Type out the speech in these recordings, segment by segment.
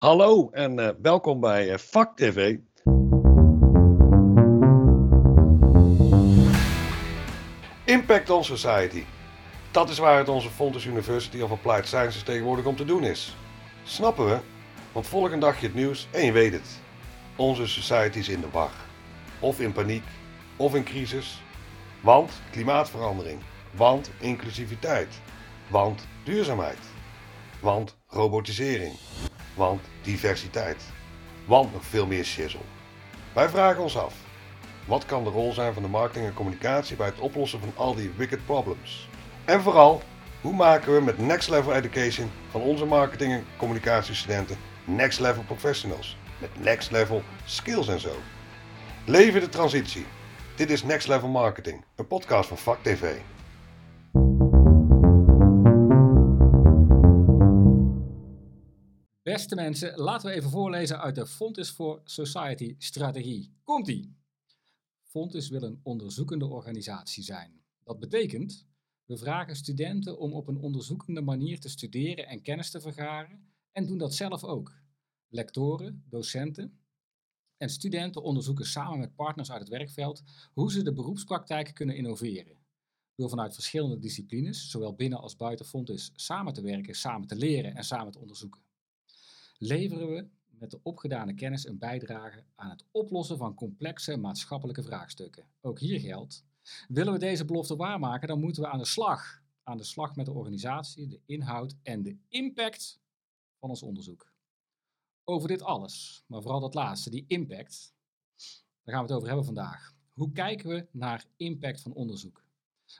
Hallo en uh, welkom bij uh, Vak TV. Impact on Society. Dat is waar het onze Fontes University of Applied Sciences tegenwoordig om te doen is. Snappen we? Want volgende dag je het nieuws en je weet het. Onze society is in de war. Of in paniek, of in crisis. Want klimaatverandering. Want inclusiviteit. Want duurzaamheid. Want robotisering. Want diversiteit. Want nog veel meer shizzle. Wij vragen ons af. Wat kan de rol zijn van de marketing en communicatie bij het oplossen van al die wicked problems? En vooral, hoe maken we met Next Level Education van onze marketing en communicatiestudenten Next Level Professionals? Met Next Level Skills en zo. Leven de transitie. Dit is Next Level Marketing, een podcast van Vak TV. Beste mensen, laten we even voorlezen uit de Fontis for Society strategie. Komt-ie! Fontis wil een onderzoekende organisatie zijn. Dat betekent, we vragen studenten om op een onderzoekende manier te studeren en kennis te vergaren en doen dat zelf ook. Lectoren, docenten en studenten onderzoeken samen met partners uit het werkveld hoe ze de beroepspraktijk kunnen innoveren. Door vanuit verschillende disciplines, zowel binnen als buiten Fontis, samen te werken, samen te leren en samen te onderzoeken leveren we met de opgedane kennis een bijdrage aan het oplossen van complexe maatschappelijke vraagstukken. Ook hier geldt, willen we deze belofte waarmaken, dan moeten we aan de slag. Aan de slag met de organisatie, de inhoud en de impact van ons onderzoek. Over dit alles, maar vooral dat laatste, die impact, daar gaan we het over hebben vandaag. Hoe kijken we naar impact van onderzoek?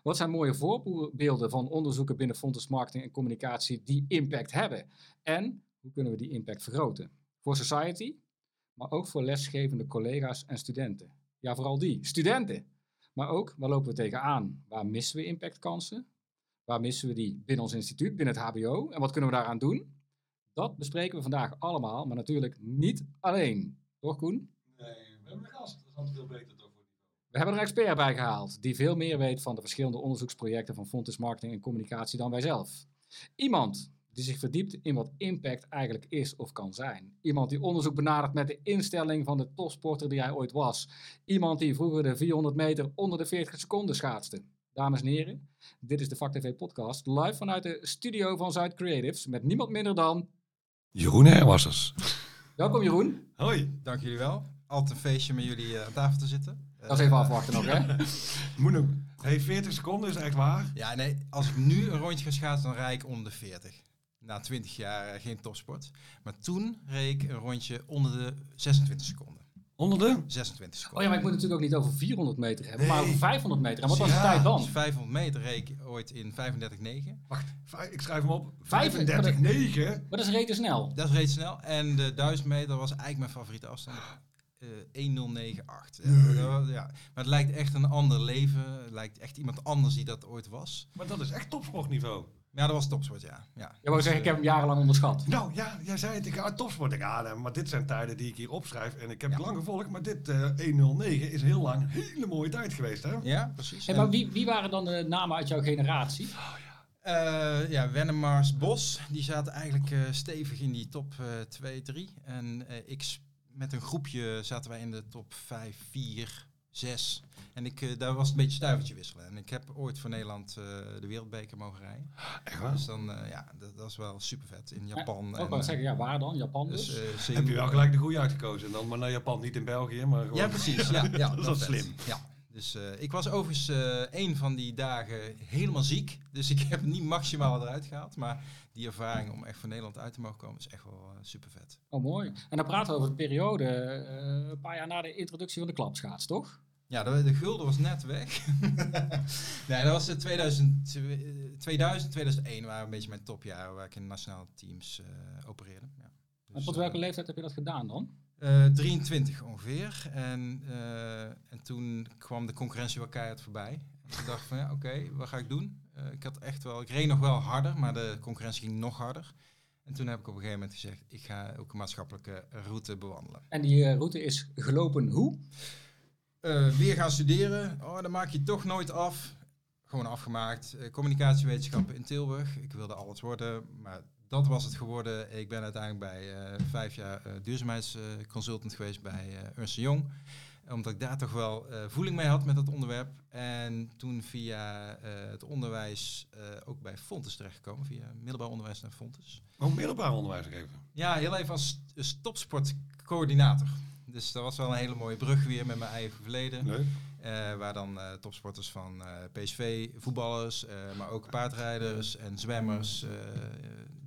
Wat zijn mooie voorbeelden van onderzoeken binnen Fontes Marketing en Communicatie die impact hebben? En hoe kunnen we die impact vergroten? Voor society, maar ook voor lesgevende collega's en studenten. Ja, vooral die, studenten. Maar ook, waar lopen we tegenaan? Waar missen we impactkansen? Waar missen we die binnen ons instituut, binnen het HBO? En wat kunnen we daaraan doen? Dat bespreken we vandaag allemaal, maar natuurlijk niet alleen. Toch, Koen? Nee, we hebben een gast. Dat is altijd veel beter toch We hebben er een expert bij gehaald, die veel meer weet van de verschillende onderzoeksprojecten van Fontes Marketing en Communicatie dan wij zelf. Iemand die zich verdiept in wat impact eigenlijk is of kan zijn. Iemand die onderzoek benadert met de instelling van de topsporter die hij ooit was. Iemand die vroeger de 400 meter onder de 40 seconden schaatste. Dames en heren, dit is de TV podcast live vanuit de studio van Zuid Creatives met niemand minder dan... Jeroen Herwassers. Welkom Jeroen. Hoi, dank jullie wel. Altijd een feestje met jullie uh, aan tafel te zitten. Dat is even afwachten nog, hè? Moet nog. Hey, 40 seconden is echt waar? Ja, nee. Als ik nu een rondje ga schaatsen, dan rijd ik onder de 40 na 20 jaar eh, geen topsport. Maar toen reed ik een rondje onder de 26 seconden. Onder de? 26 seconden. Oh ja, maar ik moet natuurlijk ook niet over 400 meter hebben, maar over 500 meter. En wat was de tijd dan? 500 dus meter reed ik ooit in 35,9. Wacht, ik schrijf hem op. 35,9? Maar dat is reden snel. Dat is reden snel. En de 1000 meter was eigenlijk mijn favoriete afstand. Uh, 1098. Ja, ja, Maar het lijkt echt een ander leven. Het lijkt echt iemand anders die dat ooit was. Maar dat is echt topsportniveau. Ja, dat was topsport, ja. ja. Je wou zeggen, ik heb hem jarenlang onderschat. Nou ja, jij zei het, ik ga topsport. Ik, ah, maar dit zijn tijden die ik hier opschrijf. En ik heb het lang gevolgd, maar dit uh, eh, 109 is heel lang een hele mooie tijd geweest. Hè? Ja, precies. Hey, maar wie, wie waren dan de namen uit jouw generatie? Oh, ja. Uh, ja, Wennemars Bos, die zaten eigenlijk uh, stevig in die top 2, 3. En ik met een groepje zaten wij in de top 5, 4, 6. En ik, uh, daar was het een beetje stuivertje wisselen. En ik heb ooit voor Nederland uh, de wereldbeker mogen rijden. Echt waar? Dus dan, uh, ja, dat, dat, is wel super vet. In Japan. Ja, ook wel zeggen, ja, waar dan? Japan dus? dus heb je wel gelijk de goede uitgekozen dan? Maar naar Japan, niet in België, maar gewoon... Ja, precies. Ja, ja, dat, dat is slim. Ja. Dus ik was overigens een van die dagen helemaal ziek. Dus ik heb niet maximaal eruit gehaald. Maar die ervaring om echt voor Nederland uit te mogen komen is echt wel super vet. Oh, mooi. En dan praten we over de periode, een paar jaar na de introductie van de klapschaats, toch? Ja, de, de gulden was net weg. nee, dat was 2000, 2000, 2001 waren een beetje mijn topjaren waar ik in nationale teams uh, opereerde. Ja. Dus, en tot welke uh, leeftijd heb je dat gedaan dan? Uh, 23 ongeveer. En, uh, en toen kwam de concurrentie wel keihard voorbij. En ik dacht van ja, oké, okay, wat ga ik doen? ik had echt wel, ik reed nog wel harder, maar de concurrentie ging nog harder. En toen heb ik op een gegeven moment gezegd, ik ga ook een maatschappelijke route bewandelen. En die route is gelopen hoe? Weer gaan studeren. Oh, dan maak je toch nooit af. Gewoon afgemaakt. Communicatiewetenschappen in Tilburg. Ik wilde alles worden, maar dat was het geworden. Ik ben uiteindelijk bij eh, vijf jaar eh, duurzaamheidsconsultant geweest bij eh Ernst Young. Omdat ik daar toch wel voeling mee had met dat onderwerp. En toen via het onderwijs ook bij Fontes terechtgekomen. Via middelbaar onderwijs naar Fontes. Ook middelbaar onderwijs nog even. Ja, heel even als topsportcoördinator. Dus dat was wel een hele mooie brug weer met mijn eigen verleden. Leuk. Waar dan topsporters van PSV, voetballers, maar ook paardrijders en zwemmers,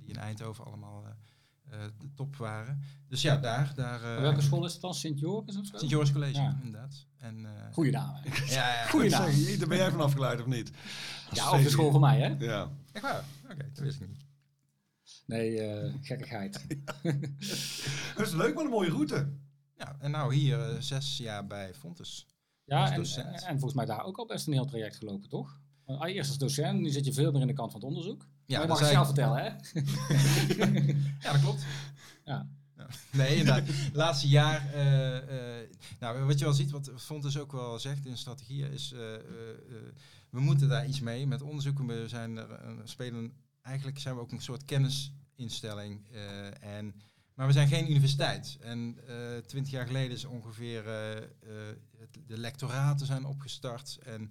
die in Eindhoven allemaal eh, eh, de top waren. Dus ja, daar. daar eh, Welke school is het dan? Sint-Joris of zo? Sint Joris College, Ja. inderdaad. En, eh, Goeie naam. ja, ja. Goeie naam. zeg, Daar ben jij van afgeleid of niet? Ja, of de school van mij, hè? Ja. Echt waar? Oké, dat wist ik niet. Nee, eh, gekkigheid. Dat is leuk, maar een mooie route. Ja, en nou hier zes jaar bij Fontes. Ja, en, en volgens mij daar ook al best een heel traject gelopen, toch? Eerst als docent, nu zit je veel meer in de kant van het onderzoek. Ja, dat mag je zei zelf ik- vertellen, hè? Ja, dat klopt. Ja. Nee, inderdaad. Laatste jaar, eh, eh, nou, wat je wel ziet, wat Fontes ook wel zegt in strategieën, is eh, we moeten daar iets mee met onderzoeken. We zijn er, spelen, eigenlijk zijn we ook een soort kennisinstelling. en, maar we zijn geen universiteit. En twintig jaar geleden is ongeveer het- de lectoraten zijn opgestart. En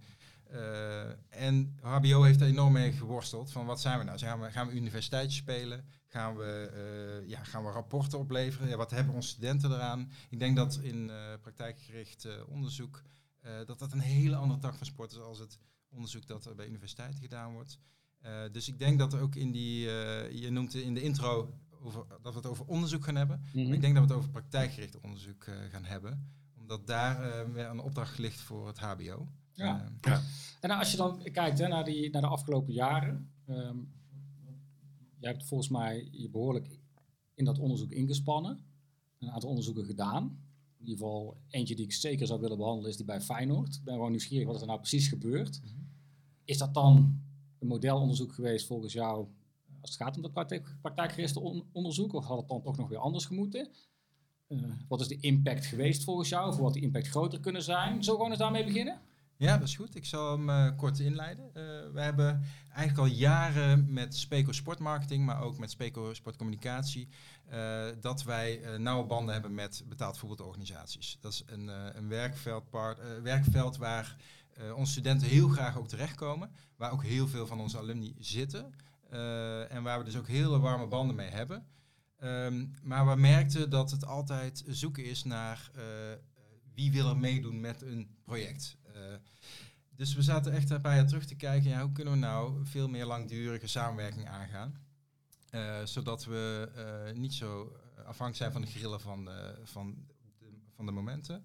en HBO heeft er enorm mee geworsteld. Van wat zijn we nou? Gaan we, gaan we spelen? Gaan we, eh, ja, gaan we rapporten opleveren? Ja, wat hebben onze studenten eraan? Ik denk dat in eh, praktijkgericht eh, onderzoek eh, dat dat een hele andere tak van sport is als het onderzoek dat er bij universiteiten gedaan wordt. Eh, dus ik denk dat er ook in die, eh, je noemt in de intro over, dat we het over onderzoek gaan hebben. Mhm. Maar ik denk dat we het over praktijkgericht onderzoek eh, gaan hebben. Omdat daar eh, weer een opdracht ligt voor het HBO. Ja. Eh, En nou, als je dan kijkt hè, naar, die, naar de afgelopen jaren. ehm jij hebt volgens mij je behoorlijk in dat onderzoek ingespannen. Een aantal onderzoeken gedaan. In ieder geval eentje die ik zeker zou willen behandelen is die bij Feyenoord. Ik ben gewoon nieuwsgierig wat er nou precies gebeurt. Mhm. Is dat dan een modelonderzoek geweest volgens jou als het gaat om dat praktijk, praktijkgerichte on- onderzoek? Of had het dan toch nog weer anders gemoeten? Eh, wat is de impact geweest volgens jou? Of had die impact groter kunnen zijn? Zo gewoon eens daarmee beginnen? Ja, dat is goed. Ik zal hem eh, kort inleiden. Eh, we hebben eigenlijk al jaren met Speco Sportmarketing, maar ook met Speco Sportcommunicatie, eh, dat wij nauwe banden hebben met betaald voetbalorganisaties. Dat is een, een werkveld, werkveld waar onze studenten heel graag ook terechtkomen, waar ook heel veel van onze alumni zitten en waar we dus ook hele warme banden mee hebben. Ehm, maar we merkten dat het altijd zoeken is naar wie wil er meedoen met een project. Eh, dus we zaten echt een paar jaar terug te kijken, ja, hoe kunnen we nou veel meer langdurige samenwerking aangaan. Eh, zodat we eh, niet zo afhankelijk zijn van de grillen van van, de, van de momenten.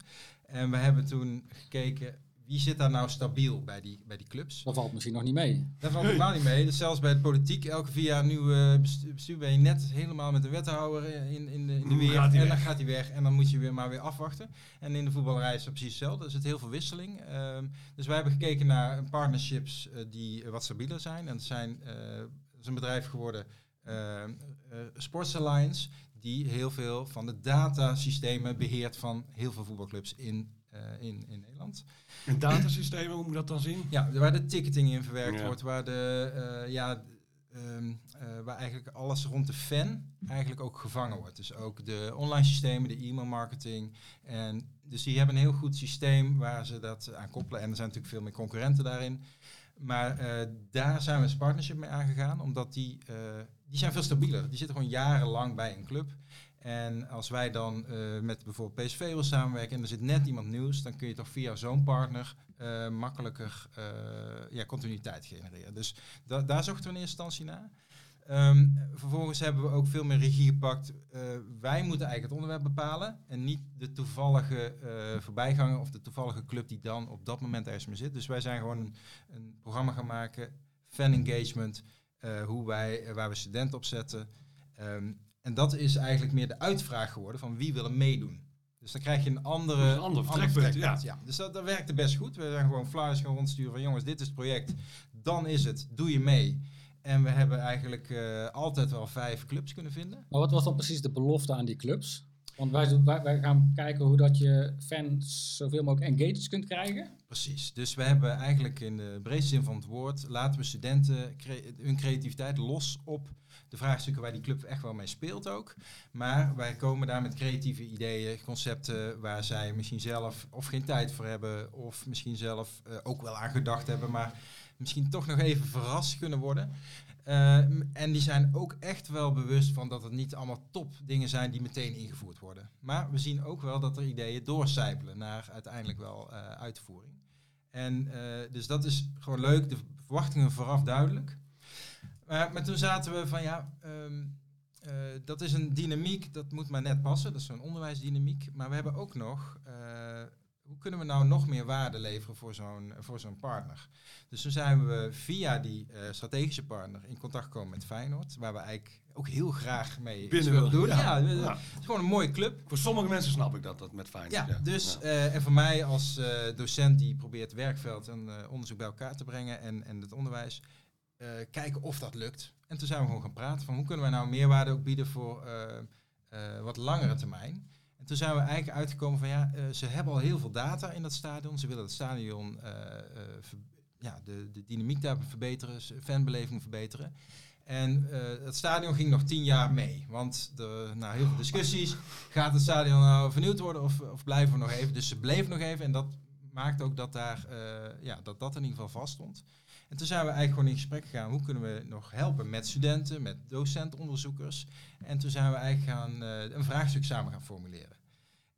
En we hebben toen gekeken, wie zit daar nou stabiel bij die, bij die clubs? Dat valt misschien nog niet mee. Daar valt helemaal niet mee. Dus zelfs bij de politiek, elke vier jaar nieuw eh, bestu- bestuur ben je net helemaal met de wethouder in, in de, in de weer. en dan weg? gaat hij weg en dan moet je weer maar weer afwachten. En in de voetballerij is dat precies hetzelfde. Er zit heel veel wisseling. Ehm, dus wij hebben gekeken naar partnerships eh, die eh, wat stabieler zijn. En het zijn, eh, het is een bedrijf geworden, eh, eh, Sports Alliance, die heel veel van de datasystemen beheert van heel veel voetbalclubs in, in, in Nederland. Een datasysteem, hoe moet dat dan zien? Ja, waar de ticketing in verwerkt Ja. wordt, waar, de, eh, ja, ehm, eh, waar eigenlijk alles rond de fan eigenlijk ook gevangen wordt. Dus ook de online systemen, de e-mail marketing. En dus die hebben een heel goed systeem waar ze dat aan koppelen. En er zijn natuurlijk veel meer concurrenten daarin. Maar eh, daar zijn we een partnership mee aangegaan, omdat die, eh, die zijn veel stabieler. Die zitten gewoon jarenlang bij een club. En als wij dan eh, met bijvoorbeeld PSV wil samenwerken en er zit net iemand nieuws, dan kun je toch via zo'n partner eh, makkelijker eh, ja, continuïteit genereren. Dus da- daar zochten we in eerste instantie naar. Ehm, vervolgens hebben we ook veel meer regie gepakt. Wij moeten eigenlijk het onderwerp bepalen en niet de toevallige voorbijganger of de toevallige club die dan op dat moment ergens mee zit. Dus wij zijn gewoon een, een programma gaan maken, fan engagement, hoe wij, waar we studenten op zetten. Ehm, en dat is eigenlijk meer de uitvraag geworden van wie wil er meedoen. Dus dan krijg je een andere, Dus een ander vertrekpunt, ja. Dus dat, dat werkte best goed. We zijn gewoon flyers gaan rondsturen van jongens, dit is het project. Dan is het, doe je mee. En we hebben eigenlijk eh, altijd wel vijf clubs kunnen vinden. Maar wat was dan precies de belofte aan die clubs? Want wij, wij, wij gaan kijken hoe dat je fans zoveel mogelijk engaged kunt krijgen. Precies. Dus we hebben eigenlijk in de breedste zin van het woord, laten we studenten cre- hun creativiteit los op de vraagstukken waar die club echt wel mee speelt ook. Maar wij komen daar met creatieve ideeën, concepten waar zij misschien zelf of geen tijd voor hebben, of misschien zelf eh, ook wel aan gedacht hebben, maar misschien toch nog even verrast kunnen worden. Eh, en die zijn ook echt wel bewust van dat het niet allemaal top dingen zijn die meteen ingevoerd worden. Maar we zien ook wel dat er ideeën doorcijpelen naar uiteindelijk wel eh, uitvoering. En dus dat is gewoon leuk, de verwachtingen vooraf duidelijk. Maar, maar toen zaten we van ja, ehm, eh, dat is een dynamiek, dat moet maar net passen. Dat is zo'n onderwijsdynamiek. Maar we hebben ook nog, eh, hoe kunnen we nou nog meer waarde leveren voor zo'n, voor zo'n partner? Dus toen zijn we via die eh, strategische partner in contact gekomen met Feyenoord. Waar we eigenlijk ook heel graag mee Binnen willen wil- doen. ja. Ja, Ja. het is gewoon een mooie club. Voor sommige mensen snap ik dat, dat met fijn Ja, dus eh, en voor mij als docent die probeert werkveld en onderzoek bij elkaar te brengen en, en het onderwijs, eh, kijken of dat lukt. En toen zijn we gewoon gaan praten van hoe kunnen wij nou meerwaarde ook bieden voor eh, eh, wat langere termijn. En toen zijn we eigenlijk uitgekomen van ja, ze hebben al heel veel data in dat stadion. Ze willen het stadion, ja, de, de dynamiek daar verbeteren, fanbeleving verbeteren. En het stadion ging nog tien jaar mee. Want de, na heel veel discussies gaat het stadion nou vernieuwd worden of, of blijven we nog even. Dus ze bleven nog even en dat maakt ook dat daar, ja, dat, dat in ieder geval vast stond. En toen zijn we eigenlijk gewoon in gesprek gegaan. Hoe kunnen we nog helpen met studenten, met docentonderzoekers. En toen zijn we eigenlijk gaan, eh, een vraagstuk samen gaan formuleren.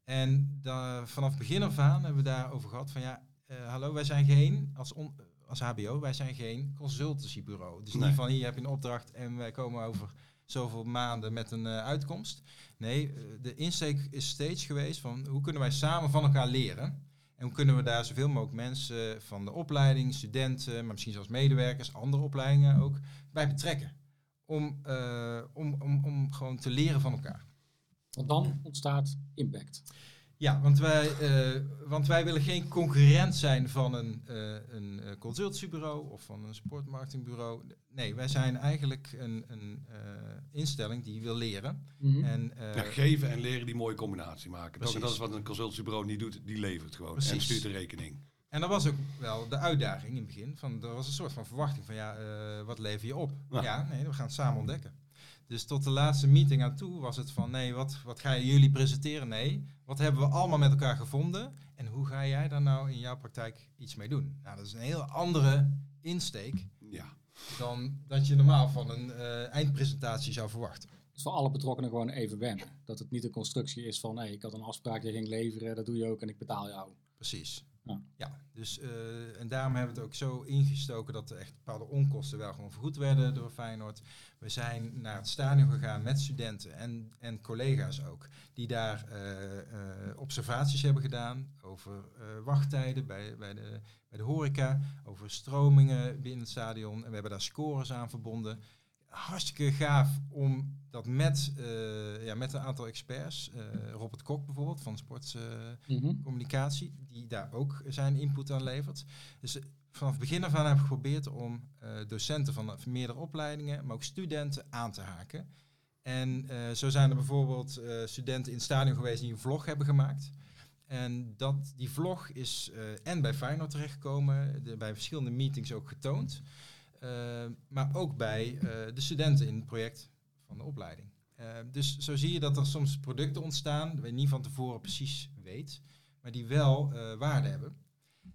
En da- vanaf begin af aan hebben we daarover gehad van ja, eh, hallo, wij zijn geen, als, on- als HBO, wij zijn geen consultancybureau. Dus Nee. niet van hier heb je een opdracht en wij komen over zoveel maanden met een eh, uitkomst. Nee, de insteek is steeds geweest van hoe kunnen wij samen van elkaar leren. En hoe kunnen we daar zoveel mogelijk mensen van de opleiding, studenten, maar misschien zelfs medewerkers, andere opleidingen ook, bij betrekken. Om, eh, om, om, om gewoon te leren van elkaar. Want dan ontstaat impact. Ja, want wij, eh, want wij willen geen concurrent zijn van een, eh een eh, consultancybureau of van een sportmarketingbureau. Nee, wij zijn eigenlijk een, een eh, instelling die wil leren. Mhm. En, eh, Ja, geven en leren die mooie combinatie maken. Toch? En Precies. dat is wat een consultancybureau niet doet, die levert gewoon. En Precies. stuurt de rekening. En dat was ook wel de uitdaging in het begin. Van, er was een soort van verwachting van, ja, eh, wat lever je op? Ja. Ja. nee, we gaan het samen ontdekken. Dus tot de laatste meeting aan toe was het van, nee, wat, wat gaan jullie presenteren? Nee, wat hebben we allemaal met elkaar gevonden? En hoe ga jij daar nou in jouw praktijk iets mee doen? Nou, dat is een heel andere insteek Ja. dan dat je normaal van een eh, eindpresentatie zou verwachten. Dus voor alle betrokkenen gewoon even wennen. Dat het niet een constructie is van, hey, ik had een afspraak, je ging leveren, dat doe je ook en ik betaal jou. Precies. Ja. Dus eh, en daarom hebben we het ook zo ingestoken dat er echt bepaalde onkosten wel gewoon vergoed werden door Feyenoord. We zijn naar het stadion gegaan met studenten en, en collega's ook, die daar eh, eh, observaties hebben gedaan over wachttijden bij, bij, de, bij de horeca, over stromingen binnen het stadion. En we hebben daar scores aan verbonden. Hartstikke gaaf om dat met, eh, ja, met een aantal experts, eh, Robert Kok bijvoorbeeld van Sport... eh, Mhm. die daar ook zijn input aan levert. Dus eh, vanaf het begin af aan heb ik geprobeerd om docenten van, van meerdere opleidingen, maar ook studenten aan te haken. En zo zijn er bijvoorbeeld studenten in het stadion geweest die een vlog hebben gemaakt. En dat, die vlog is en bij Feyenoord terechtgekomen, de, bij verschillende meetings ook getoond. Eh, maar ook bij eh, de studenten in het project van de opleiding. Eh, dus zo zie je dat er soms producten ontstaan, waar je niet van tevoren precies weet, maar die wel eh, waarde hebben.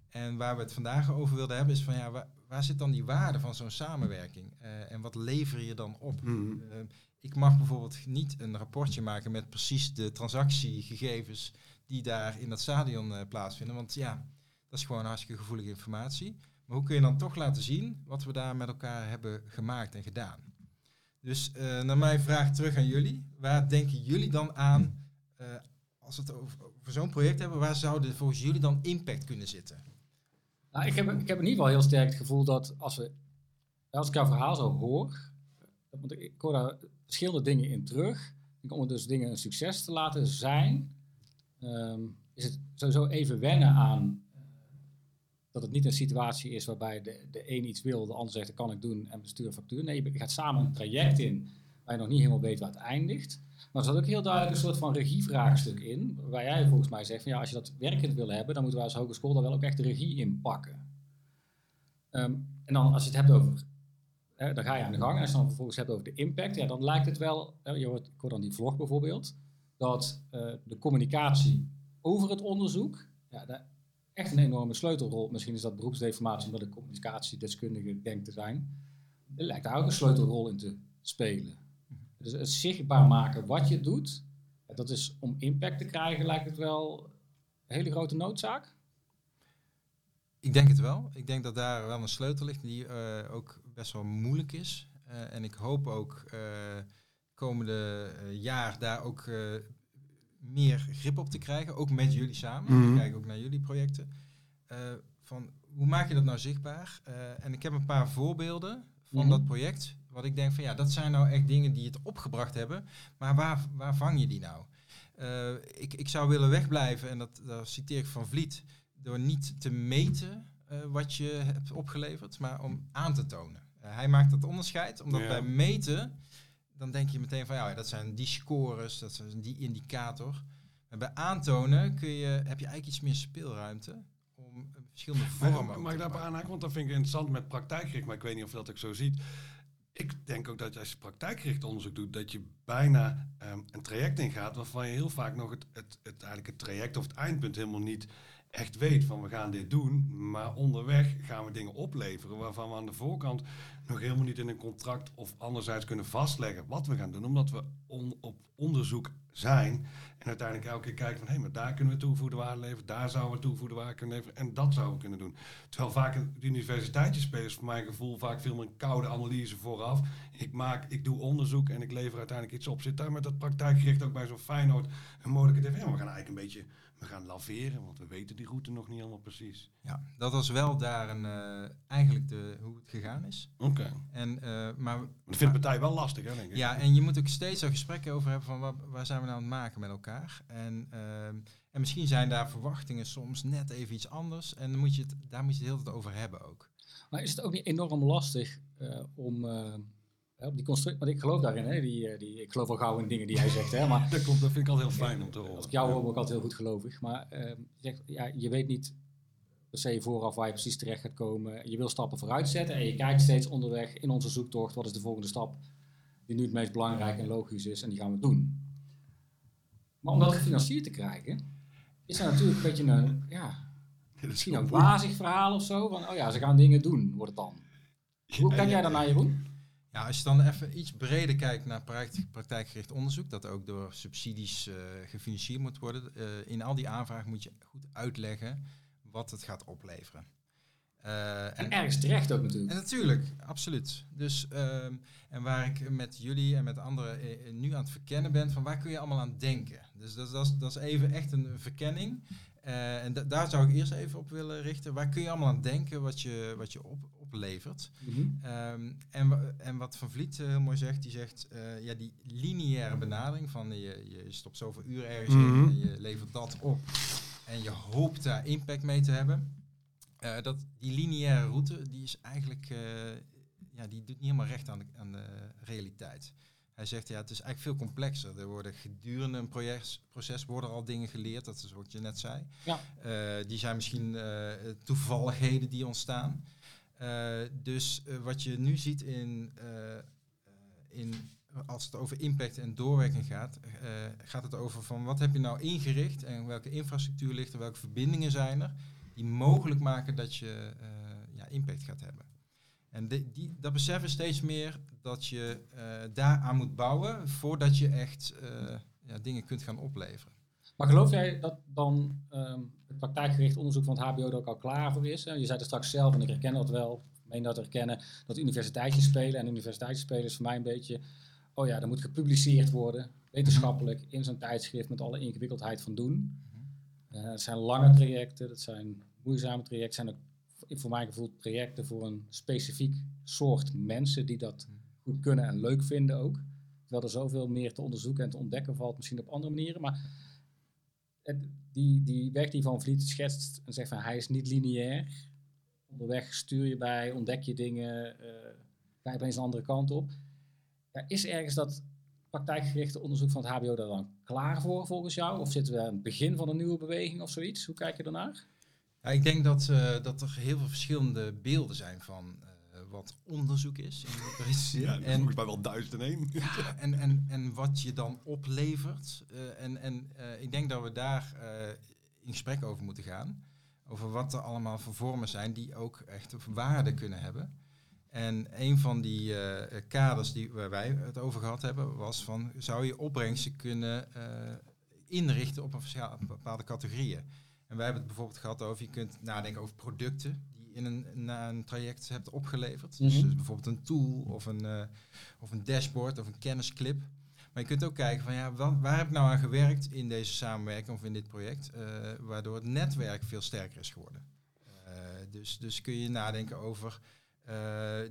En waar we het vandaag over wilden hebben is van ja, waar, waar zit dan die waarde van zo'n samenwerking? Eh, en wat lever je dan op? Mhm. Eh, ik mag bijvoorbeeld niet een rapportje maken met precies de transactiegegevens die daar in dat stadion plaatsvinden. Want ja, dat is gewoon hartstikke gevoelige informatie. Maar hoe kun je dan toch laten zien wat we daar met elkaar hebben gemaakt en gedaan? Dus eh, naar mijn vraag terug aan jullie. Waar denken jullie dan aan eh, als we het over, zo'n project hebben? Waar zouden volgens jullie dan impact kunnen zitten? Nou, ik, heb, ik heb in ieder geval heel sterk het gevoel dat als, we, als ik jouw verhaal zo hoor, want ik, hoor daar verschillende dingen in terug. Om dus dingen een succes te laten zijn, ehm, is het sowieso even wennen aan dat het niet een situatie is waarbij de, de een iets wil, de ander zegt dat kan ik doen en we sturen factuur. Nee, je gaat samen een traject in waar je nog niet helemaal weet waar het eindigt. Maar er zat ook heel duidelijk een soort van regievraagstuk in. Waar jij volgens mij zegt van ja, als je dat werkend wil hebben, dan moeten wij als hogeschool daar wel ook echt de regie in pakken. Ehm, en dan als je het hebt over, hè, dan ga je aan de gang. En als je dan vervolgens hebt over de impact, ja, dan lijkt het wel, hè, je hoort, ik hoor dan die vlog bijvoorbeeld, dat eh, de communicatie over het onderzoek, ja, echt een enorme sleutelrol, misschien is dat beroepsdeformatie omdat ik communicatiedeskundige denk te zijn, lijkt daar ook een sleutelrol in te spelen. Dus het zichtbaar maken wat je doet, dat is om impact te krijgen, lijkt het wel een hele grote noodzaak. Ik denk het wel. Ik denk dat daar wel een sleutel ligt die eh, ook best wel moeilijk is. Eh, en ik hoop ook uh, komende jaar daar ook meer grip op te krijgen. Ook met jullie samen. Mhm. Ik kijk ook naar jullie projecten. van hoe maak je dat nou zichtbaar? en ik heb een paar voorbeelden van Mhm. dat project. Wat ik denk van ja, dat zijn nou echt dingen die het opgebracht hebben. Maar waar, waar vang je die nou? Eh, ik, ik zou willen wegblijven, en dat, dat citeer ik van Vliet, door niet te meten eh, wat je hebt opgeleverd, maar om aan te tonen. Eh, hij maakt dat onderscheid, omdat Ja. bij meten, dan denk je meteen van ja, dat zijn die scores, dat is die indicator. Maar bij aantonen kun je, heb je eigenlijk iets meer speelruimte om eh, verschillende vormen Maar, mag ik daarop aanhaken? Want dat vind ik interessant met praktijkgericht, maar ik weet niet of dat ook zo ziet. Ik denk ook dat als je praktijkgericht onderzoek doet, dat je bijna ehm, een traject ingaat waarvan je heel vaak nog het, het, het, eigenlijk het traject of het eindpunt helemaal niet echt weet van we gaan dit doen, maar onderweg gaan we dingen opleveren waarvan we aan de voorkant nog helemaal niet in een contract of anderzijds kunnen vastleggen wat we gaan doen, omdat we op onderzoek zijn en uiteindelijk elke keer kijken van hé, maar daar kunnen we toegevoegde waarde leveren, daar zouden we toegevoegde waarde kunnen leveren en dat zouden we kunnen doen. Terwijl vaak de universiteitjes spelen voor mijn gevoel vaak veel meer een koude analyse vooraf. Ik maak, ik doe onderzoek en ik lever uiteindelijk iets op. Zit daar met dat praktijkgericht ook bij zo'n Feyenoord een mogelijke TV? We gaan eigenlijk een beetje, we gaan laveren, want we weten die route nog niet helemaal precies. Ja, dat was wel daar een, eh, eigenlijk de, hoe het gegaan is. Oké. En, eh, maar Dat vindt de partij wel lastig, hè, denk ik. Ja, en je moet ook steeds er gesprekken over hebben van waar, waar zijn we nou aan het maken met elkaar. En, ehm, en misschien zijn daar verwachtingen soms net even iets anders. En dan moet je het, daar moet je het heel tijd over hebben ook. Maar is het ook niet enorm lastig eh, om eh, op die constructie, want ik geloof daarin, hè, die, eh, die, ik geloof wel gauw in dingen die hij zegt, hè, maar Dat klopt, dat vind ik altijd heel fijn om te horen. als ik jou hoor, ben ik altijd heel goed gelovig. Maar eh, je, zegt, ja, je weet niet per se vooraf waar je precies terecht gaat komen. Je wil stappen vooruit zetten en je kijkt steeds onderweg in onze zoektocht, wat is de volgende stap die nu het meest belangrijk en logisch is en die gaan we doen. Maar om dat gefinancierd te krijgen, is er natuurlijk een beetje een, ja, misschien een wazig verhaal of zo. Van, oh ja, ze gaan dingen doen, wordt het dan. Hoe kijk jij daarnaar, Jeroen? Ja, als je dan even iets breder kijkt naar praktijk- praktijkgericht onderzoek, dat ook door subsidies eh, gefinancierd moet worden. eh, in al die aanvragen moet je goed uitleggen wat het gaat opleveren. Eh, En ergens terecht ook natuurlijk. En natuurlijk, absoluut. Dus, ehm, en waar ik met jullie en met anderen nu aan het verkennen ben, van waar kun je allemaal aan denken? Dus dat, is- dat, is, dat is even echt een verkenning. En da- daar zou ik eerst even op willen richten. Waar kun je allemaal aan denken wat je, wat je op, oplevert? Mhm. Ehm, en, en wat Van Vliet eh, heel mooi zegt, die zegt, eh, ja, die lineaire benadering van je, je stopt zoveel uur ergens in Mhm. en je levert dat op en je hoopt daar impact mee te hebben. Eh, dat, die lineaire route, die is eigenlijk, ja, die doet niet helemaal recht aan de, aan de realiteit. Hij zegt, ja, het is eigenlijk veel complexer. Er worden gedurende een proces, proces worden al dingen geleerd, dat is wat je net zei. Ja. Die zijn misschien toevalligheden die ontstaan. Eh, dus eh, wat je nu ziet in, eh, in, als het over impact en doorwerking gaat, gaat het over van wat heb je nou ingericht en welke infrastructuur ligt er, welke verbindingen zijn er, die mogelijk maken dat je ja, impact gaat hebben. En die, dat beseffen steeds meer dat je eh daaraan moet bouwen voordat je echt ja, dingen kunt gaan opleveren. Maar geloof jij dat dan ehm, het praktijkgericht onderzoek van het HBO er ook al klaar voor is? hè? Je zei het straks zelf, en ik herken dat wel, ik meen dat herkennen, dat universiteitjes spelen. En universiteitjes spelen is voor mij een beetje, oh ja, er moet gepubliceerd worden, wetenschappelijk, in zo'n tijdschrift met alle ingewikkeldheid van doen. Eh, het zijn lange trajecten, dat zijn moeizame trajecten, het zijn ook voor mijn gevoel trajecten voor een specifiek soort mensen die dat goed kunnen en leuk vinden ook. Terwijl er zoveel meer te onderzoeken en te ontdekken valt, misschien op andere manieren. Maar die, die die Van Vliet schetst en zegt van hij is niet lineair. Onderweg stuur je bij, ontdek je dingen, eh ga je opeens een andere kant op. Is ergens dat praktijkgerichte onderzoek van het HBO daar dan klaar voor volgens jou? Of zitten we aan het begin van een nieuwe beweging of zoiets? Hoe kijk je daarnaar? Ja, ik denk dat, eh, dat er heel veel verschillende beelden zijn van eh, wat onderzoek is. Ja, en, volgens mij wel duizend en één. ja, en, en, en wat je dan oplevert. Eh, en en eh, ik denk dat we daar eh, in gesprek over moeten gaan. Over wat er allemaal voor vormen zijn die ook echt waarde kunnen hebben. En een van die kaders die, waar wij het over gehad hebben, was van zou je opbrengsten kunnen inrichten op een bepaalde categorieën. En wij hebben het bijvoorbeeld gehad over, je kunt nadenken over producten in een, na een traject hebt opgeleverd. Dus, Mhm. dus bijvoorbeeld een tool of een, eh, of een dashboard of een kennisclip. Maar je kunt ook kijken van ja, wa- waar heb ik nou aan gewerkt in deze samenwerking of in dit project, eh, waardoor het netwerk veel sterker is geworden. Eh, dus, dus kun je nadenken over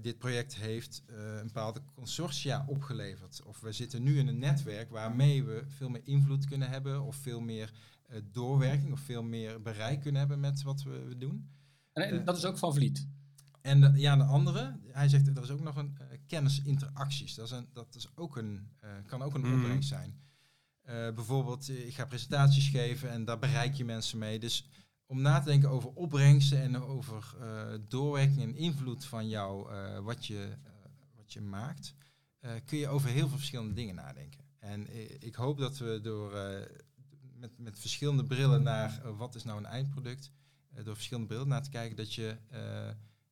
dit project heeft een bepaalde consortia opgeleverd. Of we zitten nu in een netwerk waarmee we veel meer invloed kunnen hebben of veel meer doorwerking of veel meer bereik kunnen hebben met wat we, we doen. En, dat is ook van Vliet. En de, ja, de andere, hij zegt er is ook nog een eh, kennisinteracties. Dat, is een, dat is ook een, eh, kan ook een Mhm. opbrengst zijn. Eh, bijvoorbeeld, ik ga presentaties geven en daar bereik je mensen mee. Dus om na te denken over opbrengsten en over eh, doorwerking en invloed van jou, eh, wat, je, wat je maakt, eh, kun je over heel veel verschillende dingen nadenken. En ik hoop dat we door eh, met, met verschillende brillen naar wat is nou een eindproduct, door verschillende brillen naar te kijken, dat je, eh,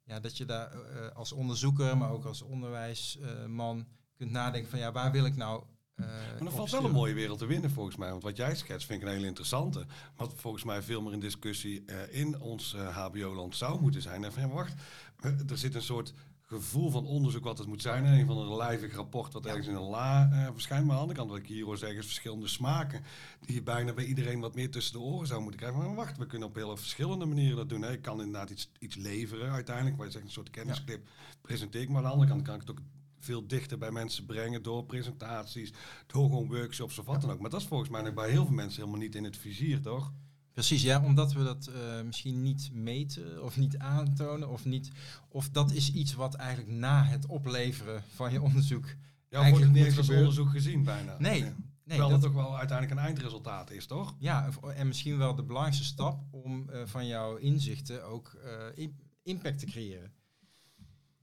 ja, dat je daar eh, als onderzoeker, maar ook als onderwijsman kunt nadenken van ja, waar wil ik nou. eh, Maar er valt wel een mooie wereld te winnen volgens mij. Want wat jij schetst vind ik een hele interessante. Wat volgens mij veel meer in discussie eh, in ons eh, HBO-land zou moeten zijn. En van, ja, wacht, eh, er zit een soort gevoel van onderzoek wat het moet zijn. En een van een lijvig rapport wat ergens in een la eh, verschijnt. Maar aan de andere kant wat ik hier hoor zeggen is verschillende smaken. Die je bijna bij iedereen wat meer tussen de oren zou moeten krijgen. Maar wacht, we kunnen op heel verschillende manieren dat doen. Hè. Ik kan inderdaad iets, iets leveren uiteindelijk. Waar je zegt een soort kennisclip presenteer ik. Maar aan de andere kant kan ik het ook veel dichter bij mensen brengen door presentaties, door gewoon workshops of wat dan ook. Maar dat is volgens mij nog bij heel veel mensen helemaal niet in het vizier, toch? Precies, ja, omdat we dat eh, misschien niet meten of niet aantonen of niet. Of dat is iets wat eigenlijk na het opleveren van je onderzoek. Ja, wordt het niet als onderzoek gezien bijna. Nee, Ja. nee. Terwijl dat, dat toch wel uiteindelijk een eindresultaat is, toch? ja, en misschien wel de belangrijkste stap om eh, van jouw inzichten ook eh, im- impact te creëren.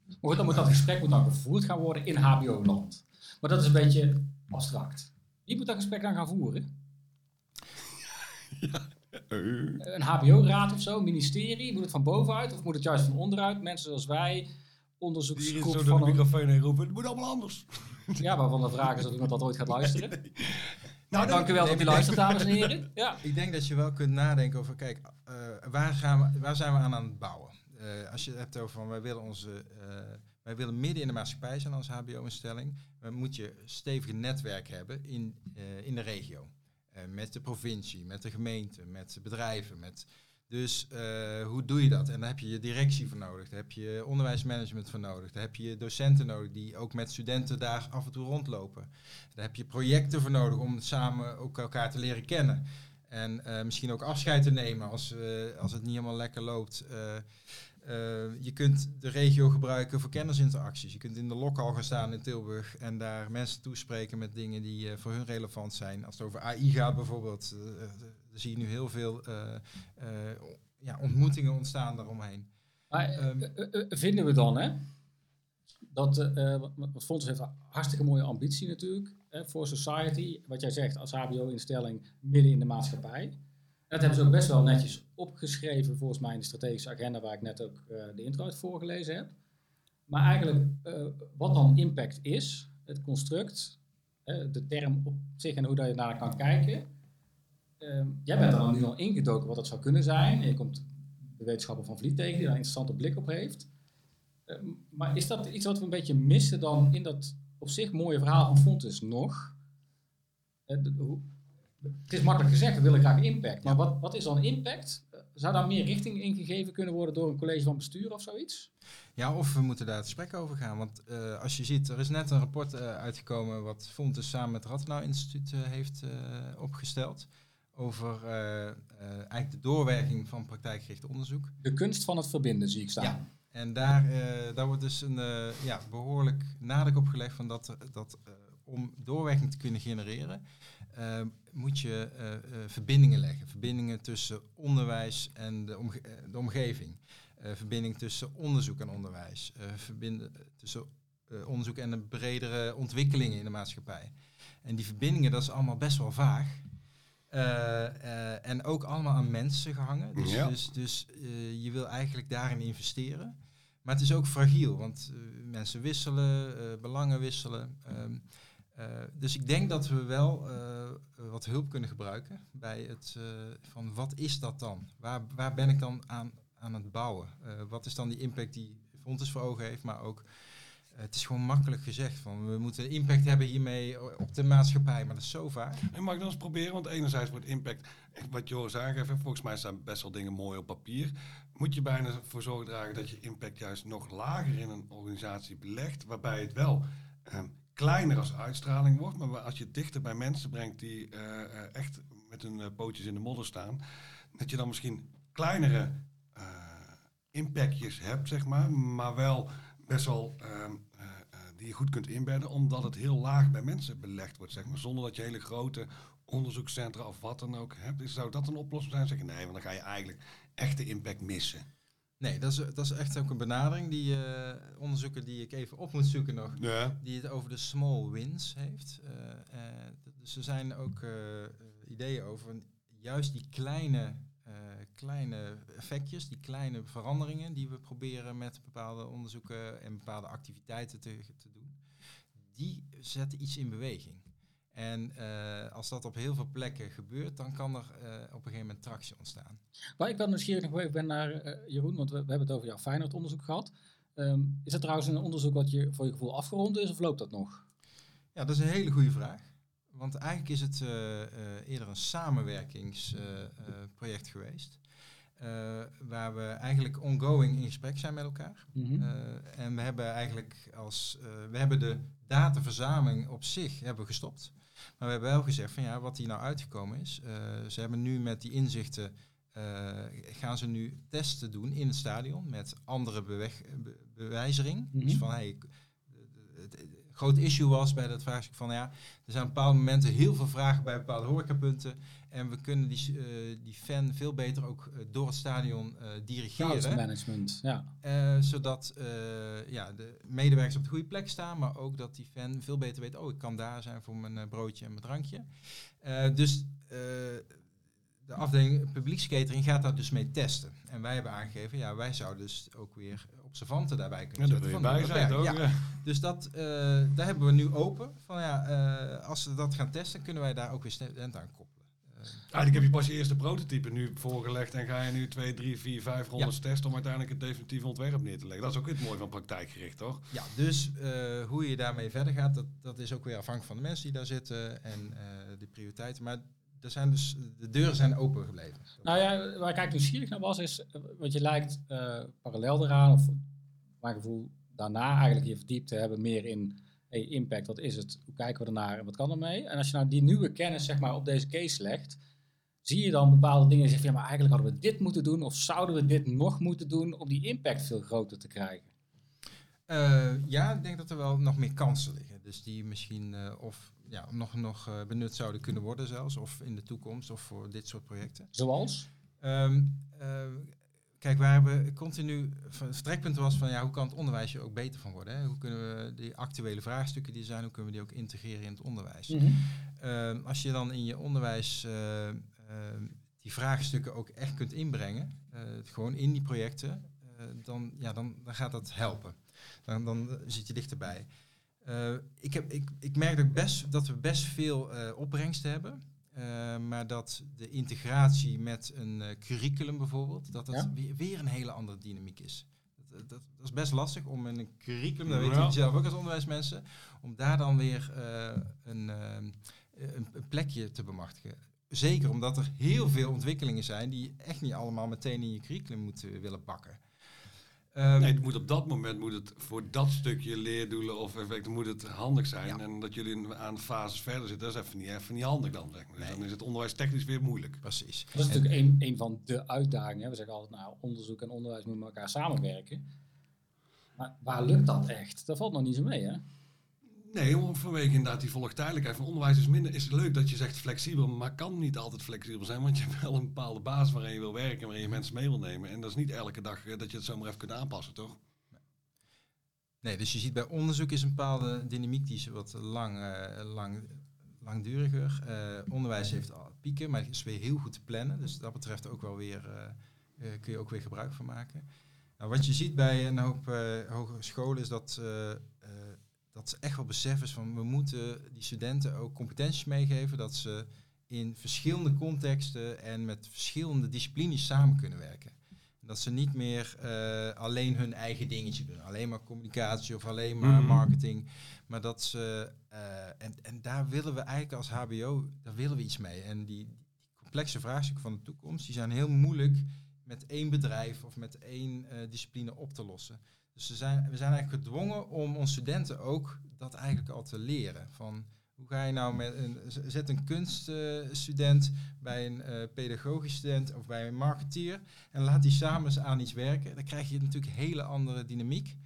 Maar goed, dan moet dat gesprek moet dan gevoerd gaan worden in HBO-land. Maar dat is een beetje abstract. Wie moet dat gesprek dan gaan voeren? Eh, Een HBO-raad of zo, een ministerie? Moet het van bovenuit of moet het juist van onderuit? Mensen zoals wij, Die is zo door de een, microfoon heen roepen, het moet allemaal anders. Ja, waarvan de vraag is of iemand dat ooit gaat luisteren. Nou, dat- dank u wel dat u luistert, dames en heren. Ja. Ik denk dat je wel kunt nadenken over, kijk, eh, waar, gaan we, waar zijn we aan aan het bouwen? Eh, als je het hebt over van, wij willen onze, eh, wij willen midden in de maatschappij zijn als HBO-instelling, dan moet je een stevige netwerk hebben in, eh, in de regio. Eh, met de provincie, met de gemeente, met de bedrijven. Met, dus eh, hoe doe je dat? En daar heb je je directie voor nodig, daar heb je onderwijsmanagement voor nodig, daar heb je docenten nodig die ook met studenten daar af en toe rondlopen. Daar heb je projecten voor nodig om samen ook elkaar te leren kennen. En eh, misschien ook afscheid te nemen als, als het niet helemaal lekker loopt. Eh, je kunt de regio gebruiken voor kennisinteracties. Je kunt in de lokhal gaan staan in Tilburg en daar mensen toespreken met dingen die eh, voor hun relevant zijn. Als het over AI gaat bijvoorbeeld, dan zie je nu heel veel ja, ontmoetingen ontstaan daaromheen. Maar Ehm. eh, eh, eh, vinden we dan, hè? Dat, want het Fonds heeft een hartstikke mooie ambitie natuurlijk. Voor society, wat jij zegt, als HBO-instelling midden in de maatschappij. Dat hebben ze ook best wel netjes opgeschreven, volgens mij in de strategische agenda, waar ik net ook eh, de intro uit voorgelezen heb. Maar eigenlijk, eh, wat dan impact is, het construct, de term op zich en hoe dat je naar kan kijken. Ehm, jij bent er dan nu al ingedoken wat dat zou kunnen zijn. Je komt de wetenschapper van Vliet tegen, die daar een interessante blik op heeft. Ehm, maar is dat iets wat we een beetje missen dan in dat op zich mooie verhaal van Fontes nog? Eh, hoe- het is makkelijk gezegd, we willen graag impact. Maar wat, wat is dan impact? Zou daar meer richting in gegeven kunnen worden door een college van bestuur of zoiets? Ja, of we moeten daar het gesprek over gaan. Want eh, als je ziet, er is net een rapport eh, uitgekomen wat Fontes samen met het Rattenau Instituut eh, heeft opgesteld. Over eigenlijk de doorwerking van praktijkgericht onderzoek. De kunst van het verbinden zie ik staan. Ja. En daar, daar wordt dus een ja, behoorlijk nadruk op gelegd van dat, dat om doorwerking te kunnen genereren, uh, moet je uh, uh, verbindingen leggen. Verbindingen tussen onderwijs en de, omge de omgeving. verbinding tussen onderzoek en onderwijs. verbinden tussen onderzoek en een bredere ontwikkelingen in de maatschappij. En die verbindingen, dat is allemaal best wel vaag. en ook allemaal aan mensen gehangen. Dus, Ja. dus, dus je wil eigenlijk daarin investeren. Maar het is ook fragiel, want mensen wisselen, belangen wisselen. Ehm, dus ik denk dat we wel uh, wat hulp kunnen gebruiken bij het uh, van wat is dat dan? Waar, waar ben ik dan aan, aan het bouwen? wat is dan die impact die Fontes voor ogen heeft, maar ook het is gewoon makkelijk gezegd van we moeten impact hebben hiermee op de maatschappij, maar dat is zo vaak. En mag ik dan eens proberen? Want enerzijds wordt impact, wat Joris aangeeft, volgens mij staan best wel dingen mooi op papier. Moet je bijna voor zorgen dragen dat je impact juist nog lager in een organisatie belegt, waarbij het wel um, kleiner als uitstraling wordt. Maar als je dichter bij mensen brengt die uh, echt met hun uh, pootjes in de modder staan, dat je dan misschien kleinere impactjes hebt, zeg maar, maar wel best wel ehm, die je goed kunt inbedden, omdat het heel laag bij mensen belegd wordt, zeg maar, zonder dat je hele grote onderzoekscentra of wat dan ook hebt. Zou dat een oplossing zijn? Zeggen nee, want dan ga je eigenlijk echte impact missen. Nee, dat is, dat is echt ook een benadering die uh, onderzoeken die ik even op moet zoeken nog. Ja. Die het over de small wins heeft. Uh, uh, dus er zijn ook ideeën over juist die kleine, kleine effectjes, die kleine veranderingen die we proberen met bepaalde onderzoeken en bepaalde activiteiten te, te doen. Die zetten iets in beweging. En uh, als dat op heel veel plekken gebeurt, dan kan er uh, op een gegeven moment tractie ontstaan. Maar ik ben nieuwsgierig nog even ben naar uh, Jeroen, want we, we, hebben het over jouw Feyenoord onderzoek gehad. Um, is dat trouwens een onderzoek wat je voor je gevoel afgerond is of loopt dat nog? Ja, dat is een hele goede vraag. Want eigenlijk is het eerder een samenwerkingsproject geweest. waar we eigenlijk ongoing in gesprek zijn met elkaar. Mm -hmm. en we hebben eigenlijk als we hebben de dataverzameling op zich hebben gestopt. Maar we hebben wel gezegd van ja, wat hier nou uitgekomen is. Uh, ze hebben nu met die inzichten, uh, gaan ze nu testen doen in het stadion met andere beweg, be, bewijzering. Mm -hmm. Dus van hey, groot issue was bij dat vraagstuk van ja, er zijn op bepaalde momenten heel veel vragen bij bepaalde horecapunten. En we kunnen die, uh, die fan veel beter ook uh, door het stadion uh, dirigeren. management, ja. zodat ja, de medewerkers op de goede plek staan, maar ook dat die fan veel beter weet, oh, ik kan daar zijn voor mijn broodje en mijn drankje. dus de afdeling publiekskatering gaat daar dus mee testen. En wij hebben aangegeven, ja, wij zouden dus ook weer observanten daarbij kunnen ja, zetten. Van bij zijn ook. Ja. ja. Dus dat, uh, daar hebben we nu open. Van ja, uh, als ze dat gaan testen, kunnen wij daar ook weer studenten aan koppelen. Uh, Eigenlijk heb je pas je eerste prototype nu voorgelegd en ga je nu twee, drie, vier, vijf rondes ja. testen om uiteindelijk het definitieve ontwerp neer te leggen. Dat is ook het mooie van praktijkgericht, toch? Ja, dus hoe je daarmee verder gaat, dat, dat is ook weer afhankelijk van de mensen die daar zitten en de prioriteiten. Maar er zijn dus, de deuren zijn open gebleven. Nou ja, waar ik eigenlijk nieuwsgierig naar was, is wat je lijkt uh, parallel eraan, of mijn gevoel daarna eigenlijk je verdiept te hebben meer in hey, impact, wat is het, hoe kijken we ernaar en wat kan ermee. En als je nou die nieuwe kennis zeg maar, op deze case legt, zie je dan bepaalde dingen en zeg je, ja, maar eigenlijk hadden we dit moeten doen of zouden we dit nog moeten doen om die impact veel groter te krijgen? Uh, ja, ik denk dat er wel nog meer kansen liggen. Dus die misschien uh, of ja, nog, nog uh, benut zouden kunnen worden zelfs. Of in de toekomst of voor dit soort projecten. Zoals? Um, kijk, waar we continu... Het vertrekpunt was van ja, hoe kan het onderwijs er ook beter van worden? Hè? Hoe kunnen we die actuele vraagstukken die er zijn, hoe kunnen we die ook integreren in het onderwijs? Mm -hmm. um, als je dan in je onderwijs die vraagstukken ook echt kunt inbrengen, gewoon in die projecten, dan, ja, dan, dan gaat dat helpen. Dan, dan zit je dichterbij. Uh, ik, heb, ik, ik merk dat, best, dat we best veel uh, opbrengsten hebben. Uh, maar dat de integratie met een curriculum bijvoorbeeld, dat dat Ja? weer, weer een hele andere dynamiek is. Dat, dat, dat is best lastig om in een curriculum, dat Ja. weten jullie zelf ook als onderwijsmensen, om daar dan weer een, een, een plekje te bemachtigen. Zeker omdat er heel veel ontwikkelingen zijn die je echt niet allemaal meteen in je curriculum moeten willen bakken. Ehm, Nee, het moet op dat moment moet het voor dat stukje leerdoelen of effecten moet het handig zijn. Ja. En dat jullie in- aan fases verder zitten, dat is even niet, even niet handig dan. Zeg maar. Dus Nee. dan is het onderwijs technisch weer moeilijk. Precies. Dat is natuurlijk een, een van de uitdagingen. hè. We zeggen altijd, nou, onderzoek en onderwijs moeten met elkaar samenwerken. Maar waar lukt dat echt? Dat valt nog niet zo mee, hè? Nee, vanwege inderdaad die volgtijdelijkheid van onderwijs is minder. Is leuk dat je zegt flexibel, maar kan niet altijd flexibel zijn. Want je hebt wel een bepaalde basis waarin je wil werken, waarin je mensen mee wil nemen. En dat is niet elke dag eh, dat je het zomaar even kunt aanpassen, toch? Nee, dus je ziet bij onderzoek is een bepaalde dynamiek die is wat lang, eh, lang, langduriger. Eh, onderwijs heeft pieken, maar is weer heel goed te plannen. Dus dat betreft ook wel weer, kun je ook weer gebruik van maken. Nou, wat je ziet bij een hoop hogescholen is dat, dat ze echt wel beseffen is van we moeten die studenten ook competenties meegeven. Dat ze in verschillende contexten en met verschillende disciplines samen kunnen werken. Dat ze niet meer eh, alleen hun eigen dingetje doen. Alleen maar communicatie of alleen maar Mhm. marketing. Maar dat ze. eh, en, en daar willen we eigenlijk als HBO, daar willen we iets mee. En die, die complexe vraagstukken van de toekomst, die zijn heel moeilijk met één bedrijf of met één eh, discipline op te lossen. Dus we zijn, we zijn eigenlijk gedwongen om onze studenten ook dat eigenlijk al te leren. Van hoe ga je nou met een. Zet een kunststudent bij een eh, pedagogisch student of bij een marketeer. En laat die samen eens aan iets werken. Dan krijg je natuurlijk een hele andere dynamiek.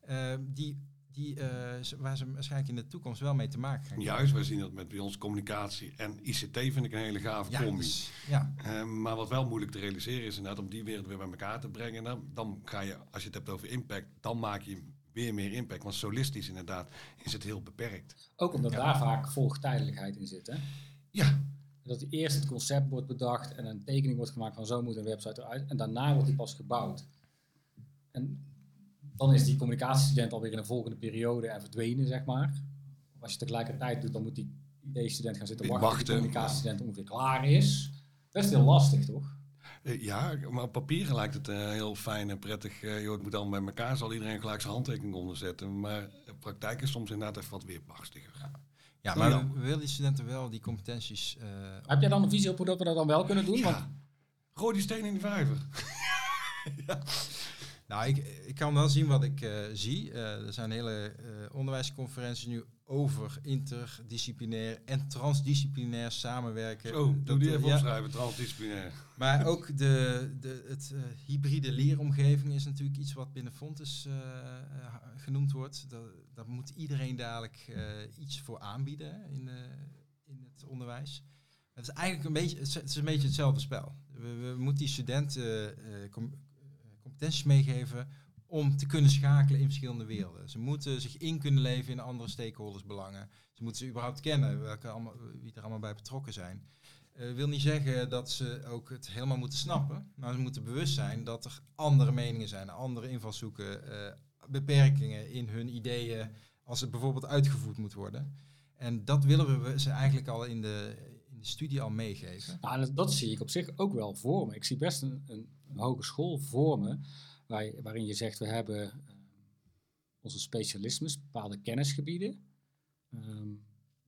eh, die, die, eh, waar ze waarschijnlijk in de toekomst wel mee te maken gaan krijgen. Juist, wij zien dat met bij ons communicatie en ICT vind ik een hele gave Ja, combi. dus- ja, Eh, maar wat wel moeilijk te realiseren is inderdaad om die wereld weer bij elkaar te brengen. Dan, dan ga je, als je het hebt over impact, dan maak je weer meer impact. Want solistisch inderdaad is het heel beperkt. Ook omdat Ja. daar vaak volgtijdelijkheid in zit. Hè? Ja, Dat eerst het concept wordt bedacht en een tekening wordt gemaakt van zo moet een website eruit. En daarna wordt die pas gebouwd. En dan is die communicatiestudent alweer in een volgende periode en verdwenen, zeg maar. Of als je het tegelijkertijd doet, dan moet die idee-student gaan zitten wachten, tot Wachten. die communicatiestudent ongeveer klaar is. Best heel lastig, toch? Eh, Ja, maar op papier lijkt het eh, heel fijn en prettig. Eh, joh, het moet allemaal bij elkaar, zal iedereen gelijk zijn handtekening onderzetten. Maar de praktijk is soms inderdaad even wat weerbarstiger. ja Zo maar we willen die studenten wel die competenties. eh, Heb jij dan een visie op hoe dat we dat dan wel kunnen doen? Want Ja, gooi die steen in de vijver. Nou, ik, ik kan wel zien wat ik eh, zie. Eh, er zijn hele eh, onderwijsconferenties nu over interdisciplinair en transdisciplinair samenwerken. Zo, doe Dat, die even ja, opschrijven, transdisciplinair. Maar ook de, de, het hybride leeromgeving is natuurlijk iets wat binnen Fontes genoemd wordt. Dat, daar moet iedereen dadelijk iets voor aanbieden in, in het onderwijs. Het is eigenlijk een beetje, het is, het is een beetje hetzelfde spel. We, we moeten die studenten competenties meegeven om te kunnen schakelen in verschillende werelden. Ze moeten zich in kunnen leven in andere stakeholders belangen. Ze moeten ze überhaupt kennen welke allemaal, wie er allemaal bij betrokken zijn. Eh wil niet zeggen dat ze ook het helemaal moeten snappen. Maar ze moeten bewust zijn dat er andere meningen zijn, andere invalshoeken, eh, beperkingen in hun ideeën als het bijvoorbeeld uitgevoerd moet worden. En dat willen we ze eigenlijk al in de, de studie al meegeven. En dat, zie ik op zich ook wel voor me. Ik zie best een, een, hogeschool voor me, waarin je zegt we hebben eh, onze specialismes, bepaalde kennisgebieden, ehm,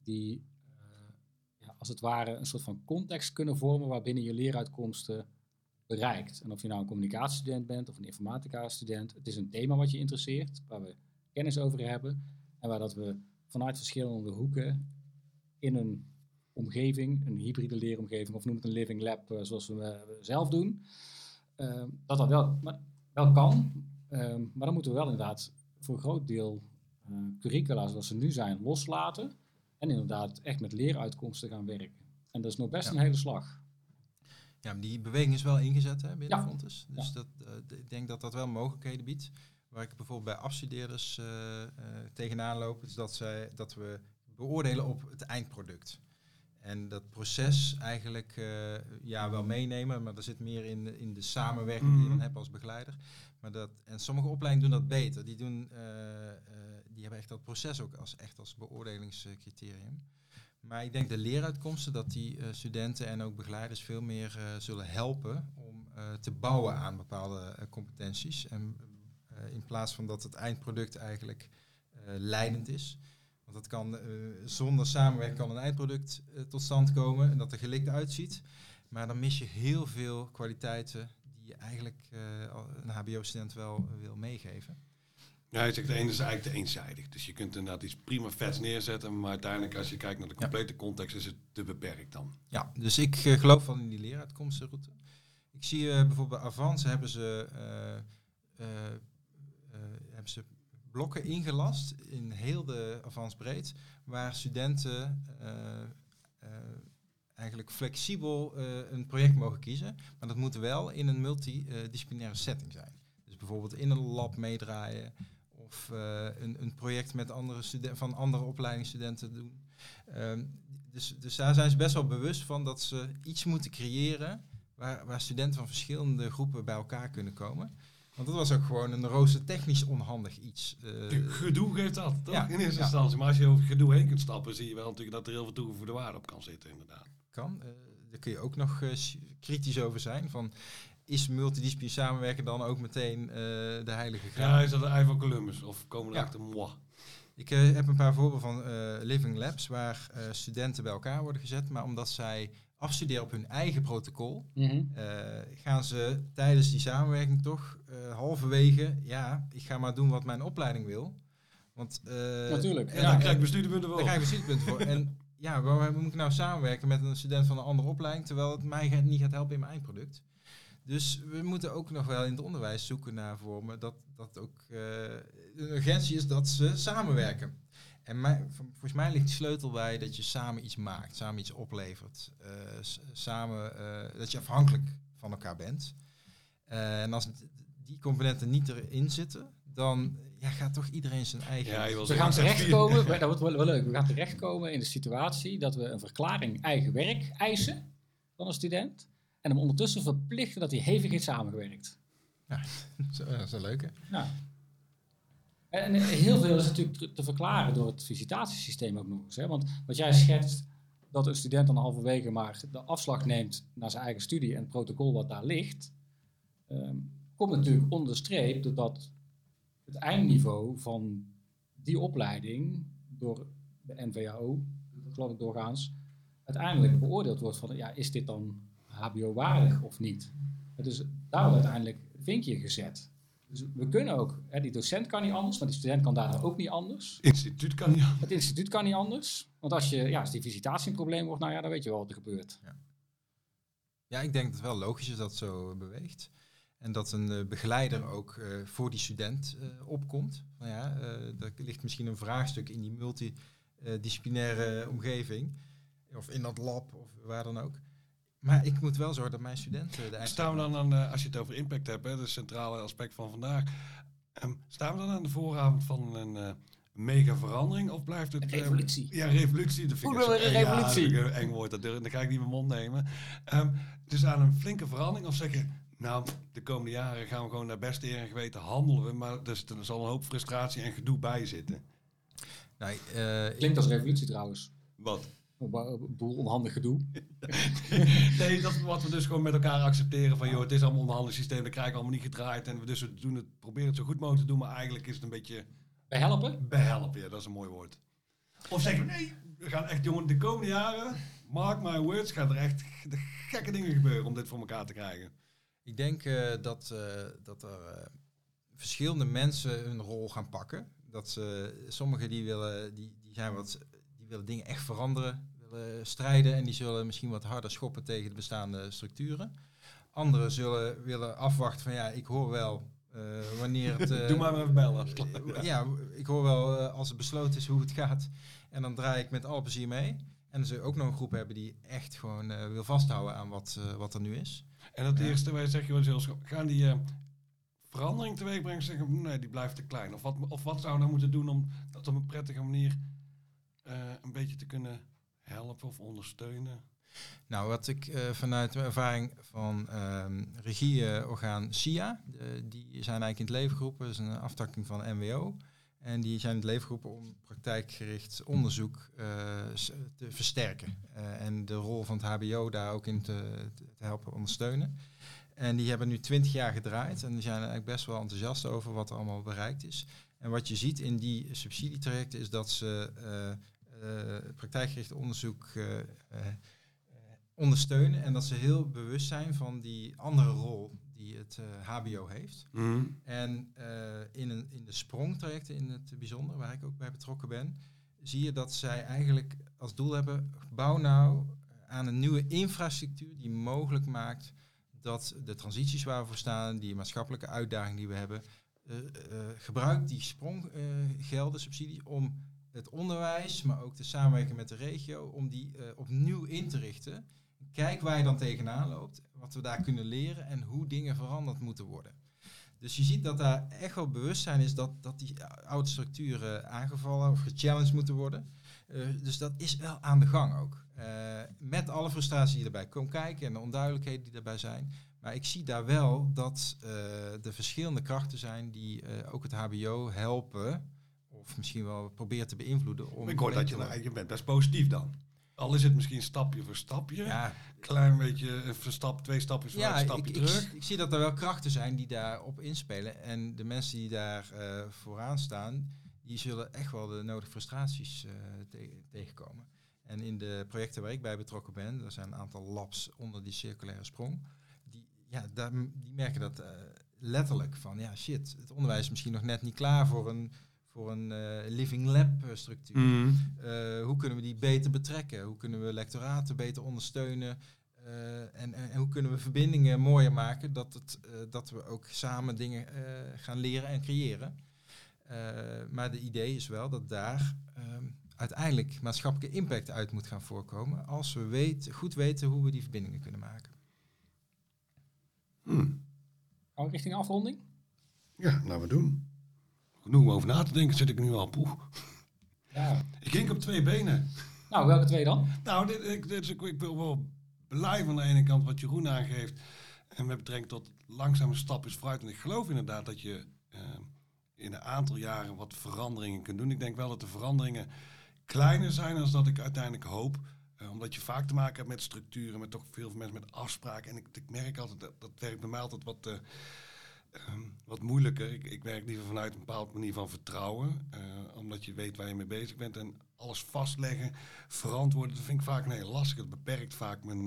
die eh, ja, als het ware een soort van context kunnen vormen waarbinnen je leeruitkomsten bereikt. En of je nou een communicatiestudent bent of een informatica-student, het is een thema wat je interesseert, waar we kennis over hebben en waar dat we vanuit verschillende hoeken in een omgeving, een hybride leeromgeving of noem het een living lab eh, zoals we eh, zelf doen, eh, dat dat wel, wel kan. Eh, maar dan moeten we wel inderdaad voor een groot deel eh, curricula zoals ze nu zijn loslaten en inderdaad echt met leeruitkomsten gaan werken. En dat is nog best Ja. een hele slag. Ja, maar die beweging is wel ingezet hè, binnen Ja. Fontes. Dus Ja. dat, ik denk dat dat wel mogelijkheden biedt. Waar ik bijvoorbeeld bij afstudeerders eh, eh, tegenaan loop, is dat, zij, dat we beoordelen op het eindproduct. En dat proces eigenlijk eh, ja, wel meenemen, maar er zit meer in, in de samenwerking die je dan Mhm. hebt als begeleider. Maar dat, en sommige opleidingen doen dat beter. Die, doen, eh, eh, die hebben echt dat proces ook als, echt als beoordelingscriterium. Maar ik denk de leeruitkomsten dat die studenten en ook begeleiders veel meer zullen helpen om te bouwen aan bepaalde competenties. En in plaats van dat het eindproduct eigenlijk leidend is. Want dat kan eh, zonder samenwerking kan een eindproduct eh, tot stand komen en dat er gelikt uitziet. Maar dan mis je heel veel kwaliteiten die je eigenlijk eh, een HBO-student wel wil meegeven. Ja, je zegt de ene is eigenlijk te eenzijdig. Dus je kunt inderdaad iets prima vets neerzetten, maar uiteindelijk als je kijkt naar de complete context is het te beperkt dan. Ja, dus ik geloof wel in die leeruitkomstenroute. Ik zie bijvoorbeeld bij Avans hebben ze, hebben ze blokken ingelast in heel de Avans breed, waar studenten eh, eh, eigenlijk flexibel eh, een project mogen kiezen. Maar dat moet wel in een multidisciplinaire setting zijn. Dus bijvoorbeeld in een lab meedraaien of een, een project met andere studenten van andere opleidingsstudenten doen. Ehm, dus, dus daar zijn ze best wel bewust van dat ze iets moeten creëren waar, waar studenten van verschillende groepen bij elkaar kunnen komen. Want dat was ook gewoon een rooster technisch onhandig iets. Eh, Gedoe geeft dat, toch? Ja, in eerste ja. instantie. Maar als je over gedoe heen kunt stappen, zie je wel natuurlijk dat er heel veel toegevoegde waarde op kan zitten, inderdaad. kan. Eh, daar kun je ook nog eh, kritisch over zijn. Van, is multidisciplinair samenwerken dan ook meteen de heilige graal? Ja, is dat de van Columbus? Of komen we Ja. erachter, moi. Ik heb een paar voorbeelden van living labs waar studenten bij elkaar worden gezet, maar omdat zij afstuderen op hun eigen protocol, Mhm. eh, gaan ze tijdens die samenwerking toch eh, halverwege, ja, ik ga maar doen wat mijn opleiding wil. Want, eh, Natuurlijk. en Ja, dan- dan krijg daar voor. krijg bestuurspunten voor. En ja, waarom moet ik nou samenwerken met een student van een andere opleiding, terwijl het mij gaat- niet gaat helpen in mijn eindproduct? Dus we moeten ook nog wel in het onderwijs zoeken naar vormen dat, dat ook eh, een urgentie is dat ze samenwerken. En mij, volgens mij ligt de sleutel bij dat je samen iets maakt, samen iets oplevert. eh, samen, eh, dat je afhankelijk van elkaar bent. Eh, en als die componenten niet erin zitten, dan ja, gaat toch iedereen zijn eigen... Ja, We gaan terechtkomen, dat wordt wel, wel leuk, we gaan terechtkomen in de situatie dat we een verklaring eigen werk eisen van een student en hem ondertussen verplichten dat hij hevig heeft samengewerkt. Zo, dat is een leuke. Nou. En heel veel is natuurlijk te- verklaren door het visitatiesysteem ook nog eens. Hè? Want wat jij schetst, dat een student dan halverwege maar de afslag neemt naar zijn eigen studie en het protocol wat daar ligt, ehm, komt natuurlijk onderstreept doordat het eindniveau van die opleiding door de NVAO, geloof ik doorgaans, uiteindelijk beoordeeld wordt van, ja, is dit dan HBO-waardig of niet? Dus daar wordt uiteindelijk vinkje gezet. Dus we kunnen ook, hè, die docent kan niet anders, maar die student kan daardoor ook niet anders. Instituut kan niet Het instituut kan niet anders. Want als, je, ja, als die visitatie een probleem wordt, nou ja, dan weet je wel wat er gebeurt. Ja, ik denk dat het wel logisch is dat het zo beweegt. En dat een eh, begeleider ook eh, voor die student eh, opkomt. Nou ja, eh er ligt misschien een vraagstuk in die multidisciplinaire omgeving. Of in dat lab, of waar dan ook. Maar ik moet wel zorgen dat mijn studenten de Staan we dan aan, eh, als je het over impact hebt, hè, het centrale aspect van vandaag. ehm, staan we dan aan de vooravond van een eh, mega verandering? Of blijft het... Een eh, revolutie. ja, revolutie. Ja, revolutie. een eng woord, dat, durf- dat ga ik niet in mijn mond nemen. Ehm, dus aan een flinke verandering of zeggen... Nou, de komende jaren gaan we gewoon naar beste eer en geweten handelen we. Maar dus, er zal een hoop frustratie en gedoe bij zitten. Nou, eh, Klinkt als revolutie trouwens. Wat? Een een boel onhandig gedoe. nee, dat is wat we dus gewoon met elkaar accepteren. Van joh, het is allemaal onderhandeld systeem, dat krijgen we allemaal niet gedraaid. En we dus we doen het, proberen het zo goed mogelijk te doen. Maar eigenlijk is het een beetje Bij helpen? behelpen. Ja, dat is een mooi woord. Of zeggen we nee, we gaan echt jongen, de komende jaren, mark my words, gaan er echt de gekke dingen gebeuren om dit voor elkaar te krijgen. Ik denk eh, dat, eh, dat er eh, verschillende mensen hun rol gaan pakken. Dat ze, sommigen die willen, die, die zijn wat, willen dingen echt veranderen, willen strijden en die zullen misschien wat harder schoppen tegen de bestaande structuren. Anderen zullen willen afwachten van ja, ik hoor wel eh, wanneer het... eh, Doe maar even bellen. eh, ja, ik hoor wel als het besloten is hoe het gaat. En dan draai ik met alle plezier mee. En zullen ook nog een groep hebben die echt gewoon wil vasthouden aan wat, wat er nu is. En dat eerste, wij zeggen wel eens, gaan die verandering teweeg brengen? Zeggen nee, die blijft te klein. Of wat, of wat zou we nou moeten doen om dat op een prettige manier eh, een beetje te kunnen helpen of ondersteunen? Nou, wat ik eh, vanuit mijn ervaring van ehm regieorgaan SIA, die zijn eigenlijk in het leven geroepen, dat is een aftakking van MWO. En die zijn in het leven geroepen om praktijkgericht onderzoek eh, te versterken. En de rol van het HBO daar ook in te, helpen ondersteunen. En die hebben nu twintig jaar gedraaid en die zijn eigenlijk best wel enthousiast over wat er allemaal bereikt is. En wat je ziet in die subsidietrajecten is dat ze eh, eh, praktijkgericht onderzoek eh, ondersteunen en dat ze heel bewust zijn van die andere rol die het HBO heeft. En eh, in, een, in de sprongtrajecten in het bijzonder, waar ik ook bij betrokken ben, zie je dat zij eigenlijk als doel hebben, bouw nou aan een nieuwe infrastructuur die mogelijk maakt dat de transities waar we voor staan, die maatschappelijke uitdagingen die we hebben, eh, eh, gebruik die spronggelden, subsidie, om het onderwijs, maar ook de samenwerking met de regio, om die eh, opnieuw in te richten. Kijk waar je dan tegenaan loopt, wat we daar kunnen leren en hoe dingen veranderd moeten worden. Dus je ziet dat daar echt wel bewustzijn is dat, dat die oude structuren aangevallen of gechallenged moeten worden. Dus dat is wel aan de gang ook. Met alle frustratie die erbij komt kijken en de onduidelijkheden die erbij zijn. Maar ik zie daar wel dat uh, de verschillende krachten zijn die ook het HBO helpen. Of misschien wel proberen te beïnvloeden. Om ik hoor dat je, nou, je bent best positief dan. Al is het misschien stapje voor stapje. Ja. Klein beetje een stap, twee stapjes voor ja, een stapje ik, terug. Ik, ik, zie dat er wel krachten zijn die daarop inspelen. En de mensen die daar uh, vooraan staan, die zullen echt wel de nodige frustraties te tegenkomen. En in de projecten waar ik bij betrokken ben, er zijn een aantal labs onder die circulaire sprong. Ja, daar, die merken dat uh, letterlijk van, ja shit, het onderwijs is misschien nog net niet klaar voor een voor een uh, living lab structuur. Mm. Uh, hoe kunnen we die beter betrekken? Hoe kunnen we lectoraten beter ondersteunen? En, en, hoe kunnen we verbindingen mooier maken dat, het, dat we ook samen dingen gaan leren en creëren? maar de idee is wel dat daar ehm, uiteindelijk maatschappelijke impact uit moet gaan voorkomen als we weet, goed weten hoe we die verbindingen kunnen maken. Hmm. Gaan we richting afronding? Ja, laten we doen genoeg om over na te denken, zit ik nu al poeh. Ja. Ik ging op twee benen. Nou, welke twee dan? Nou, dit, ik, dit, ik, ik wil wel blij van de ene kant wat Jeroen aangeeft. En met betrekking tot langzame stapjes vooruit. En ik geloof inderdaad dat je uh, in een aantal jaren wat veranderingen kunt doen. Ik denk wel dat de veranderingen kleiner zijn dan dat ik uiteindelijk hoop. Uh, omdat je vaak te maken hebt met structuren, met toch veel mensen met afspraken. En ik, ik merk altijd, dat, dat werkt bij mij altijd wat... Uh, Um, wat moeilijker. Ik, ik, werk liever vanuit een bepaalde manier van vertrouwen. Uh, omdat je weet waar je mee bezig bent. En alles vastleggen, verantwoorden, dat vind ik vaak een heel lastig. Het beperkt vaak mijn,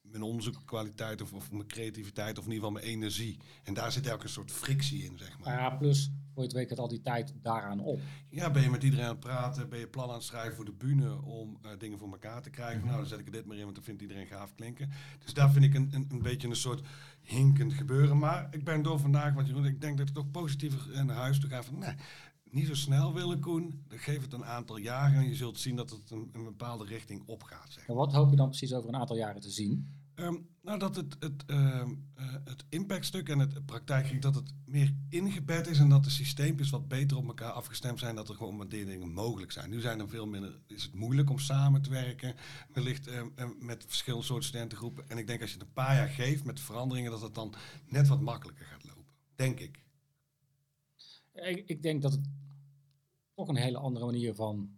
mijn onderzoekkwaliteit of, of, mijn creativiteit of in ieder geval mijn energie. En daar zit elke soort frictie in, zeg maar. Ja, plus het gaat al die tijd daaraan op. Ja, ben je met iedereen aan het praten, ben je plan aan het schrijven voor de bühne om uh, dingen voor elkaar te krijgen. Mm -hmm. Nou, dan zet ik er dit maar in, want dan vindt iedereen gaaf klinken. Dus daar vind ik een, een, een beetje een soort hinkend gebeuren. Maar ik ben door vandaag, want Jeroen, ik denk dat ik toch positiever naar huis toe ga. Van, nee, niet zo snel willen, Koen. Dan geef het een aantal jaren en je zult zien dat het een, een bepaalde richting opgaat. Zeg. En wat hoop je dan precies over een aantal jaren te zien? Um, nou, dat het, het, uh, uh, het impactstuk en het praktijkgericht, dat het meer ingebed is en dat de systeempjes wat beter op elkaar afgestemd zijn, dat er gewoon wat dingen mogelijk zijn. Nu zijn er veel minder, is het moeilijk om samen te werken, wellicht uh, met verschillende soorten studentengroepen. En ik denk als je het een paar jaar geeft met veranderingen, dat het dan net wat makkelijker gaat lopen. Denk ik. Ik, ik denk dat het toch een hele andere manier van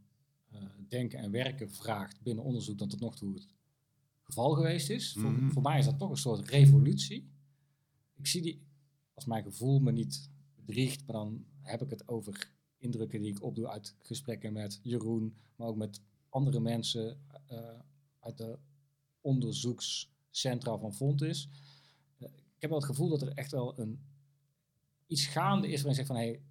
uh, denken en werken vraagt binnen onderzoek dan tot nog toe geval geweest is. Mm -hmm. voor, voor, mij is dat toch een soort revolutie. Ik zie die, als mijn gevoel me niet bedriegt, maar dan heb ik het over indrukken die ik opdoe uit gesprekken met Jeroen, maar ook met andere mensen uh, uit de onderzoekscentra van Fontis. Uh, ik heb wel het gevoel dat er echt wel een, iets gaande is waarin je zegt van hé, hey,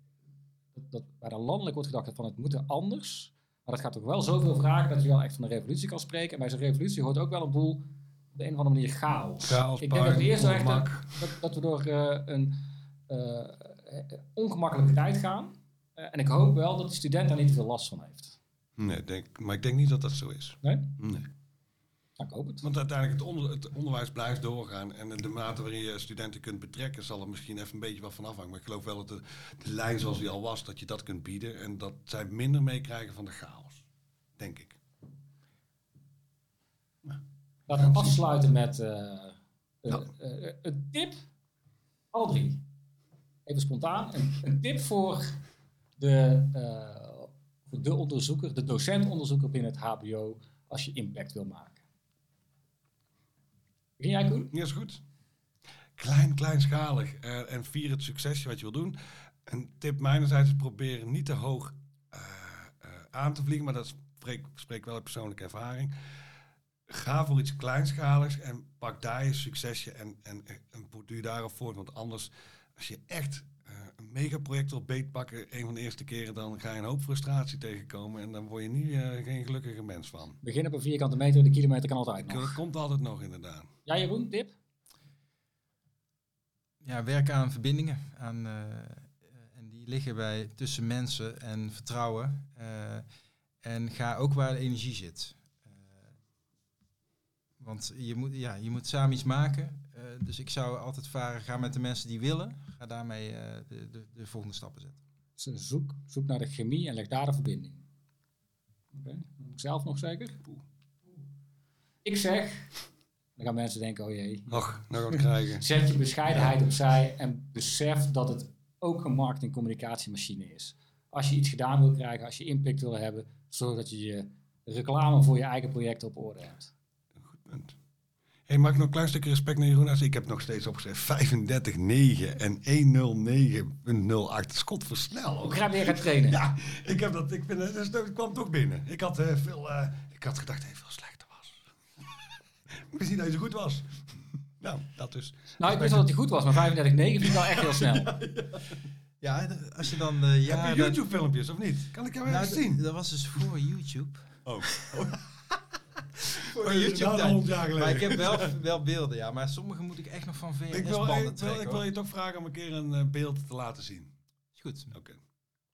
dat, dat waar er landelijk wordt gedacht van het moet anders. Maar dat gaat toch wel zoveel vragen dat je wel echt van een revolutie kan spreken. En bij zo'n revolutie hoort ook wel een boel op de een of andere manier chaos. chaos ik denk dat het eerst echt dat, dat, we door uh, een uh, ongemakkelijke tijd gaan. Uh, en ik hoop wel dat de student daar niet te veel last van heeft. Nee, denk, maar ik denk niet dat dat zo is. Nee? Nee. Nou, ik hoop het. Want uiteindelijk het, onder, het onderwijs blijft doorgaan. En de mate waarin je studenten kunt betrekken, zal er misschien even een beetje wat van afhangen. Maar ik geloof wel dat de, de lijn zoals die al was, dat je dat kunt bieden. En dat zij minder meekrijgen van de chaos. Denk ik. Nou, Laten we afsluiten met uh, nou. uh, uh, een tip. Alle drie. Even spontaan. Een, een tip voor de, voor de onderzoeker, de docent-onderzoeker binnen het HBO, als je impact wil maken. Begin jij, Koen? Ja, is goed. Klein, kleinschalig. Uh, en vier het succesje wat je wil doen. Een tip mijnerzijds is proberen niet te hoog uh, uh, aan te vliegen, maar dat spreekt spreek wel uit persoonlijke ervaring. Ga voor iets kleinschaligs en pak daar je succesje en, en, en borduur daarop voort. Want anders, als je echt megaproject wil beetpakken, een van de eerste keren, dan ga je een hoop frustratie tegenkomen en dan word je niet, uh, geen gelukkige mens van. Begin op een vierkante meter, de kilometer kan altijd nog. Dat komt altijd nog, inderdaad. Ja, Jeroen, tip? Ja, werken aan verbindingen, aan uh, liggen bij tussen mensen en vertrouwen. eh, en ga ook waar de energie zit. Eh, want je moet, ja, je moet samen iets maken. Eh, dus ik zou altijd varen, ga met de mensen die willen. Ga daarmee eh, de, de, de volgende stappen zetten. Dus zoek, zoek naar de chemie en leg daar de verbinding. Oké, dat moet ik zelf nog zeker? Ik zeg, dan gaan mensen denken, oh jee. Och, gaan we het krijgen. Zet je bescheidenheid opzij en besef dat het ook een marketing communicatiemachine is. Als je iets gedaan wil krijgen, als je impact wil hebben, zorg dat je je reclame voor je eigen project op orde hebt. Punt. Hey, mag ik nog een klein stukje respect naar Jeroen? Als Ik heb nog steeds opgeschreven 35-9 en 109.08. Scott versnel. Ik ga weer gaan trainen. Ja, ik heb dat. Ik vind, het- dus dat kwam toch binnen. Ik had eh, veel. eh, ik had gedacht dat hij veel slechter was. niet dat hij zo goed was. nou, dat dus. Nou, ik wist wel dat hij goed was, maar 35,9 vind ik wel echt heel snel. Ja, als je dan eh ja, heb je YouTube filmpjes of niet? Kan ik jou Nou, d- zien? dat was dus voor YouTube. Oh. Voor YouTube. Maar ik heb wel, wel beelden, ja. Maar sommige moet ik echt nog van Ik wil, VHS-banden ik, wil, ik wil je toch vragen om een keer een eh, beeld te laten zien. Is Goed, Oké.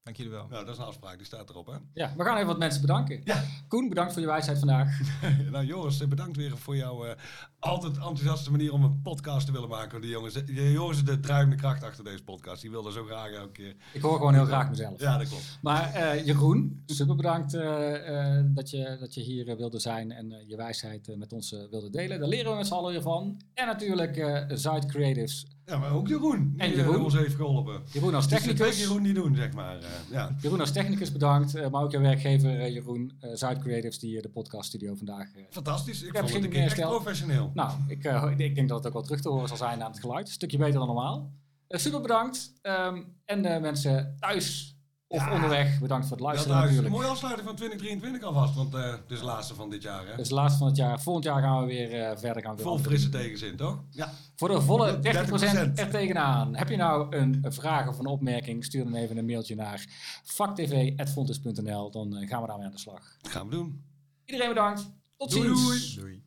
Dank jullie wel. Nou, dat is een afspraak. Die staat erop, hè? Ja, we gaan even wat mensen bedanken. Ja. Koen, bedankt voor je wijsheid vandaag. nou, Joris, bedankt weer voor jouw eh, altijd enthousiaste manier om een podcast te willen maken. Die jongens, die Joris is de drijvende kracht achter deze podcast. Die wilde zo graag elke keer. Ik hoor gewoon heel graag mezelf. Ja, dat klopt. Maar eh, Jeroen, super bedankt eh, eh, dat, je, dat je hier wilde zijn en eh, je wijsheid eh, met ons wilde delen. Daar leren we met z'n allen weer van. En natuurlijk eh Zuid Creatives. Ja, maar ook Jeroen. En die, eh, Jeroen. ons heeft geholpen. Jeroen als technicus. Jeroen die doen, zeg maar. eh, ja. Jeroen als technicus bedankt, eh, maar ook jouw werkgever Jeroen, Zuid Creatives, die de podcaststudio vandaag... eh, Fantastisch. Ik heb vond het geen een keer echt professioneel. nou, ik, ik denk dat het ook wel terug te horen zal zijn aan het geluid. Een stukje beter dan normaal. Super bedankt. Ehm, en de mensen thuis of Ja. onderweg, bedankt voor het Ja, luisteren een natuurlijk. mooie afsluiting van 2023 alvast, want eh het is de laatste van dit jaar. Hè? Dus de laatste van het jaar. Volgend jaar gaan we weer eh, verder. Gaan Vol frisse tegenzin, toch? Ja. Voor de volle 30%, 30% er tegenaan. Heb je nou een vraag of een opmerking? Stuur dan even een mailtje naar vaktv.fontes.nl. Dan eh, gaan we daarmee aan de slag. Dat gaan we doen. Iedereen bedankt. Tot Doei, ziens. doei. Doei.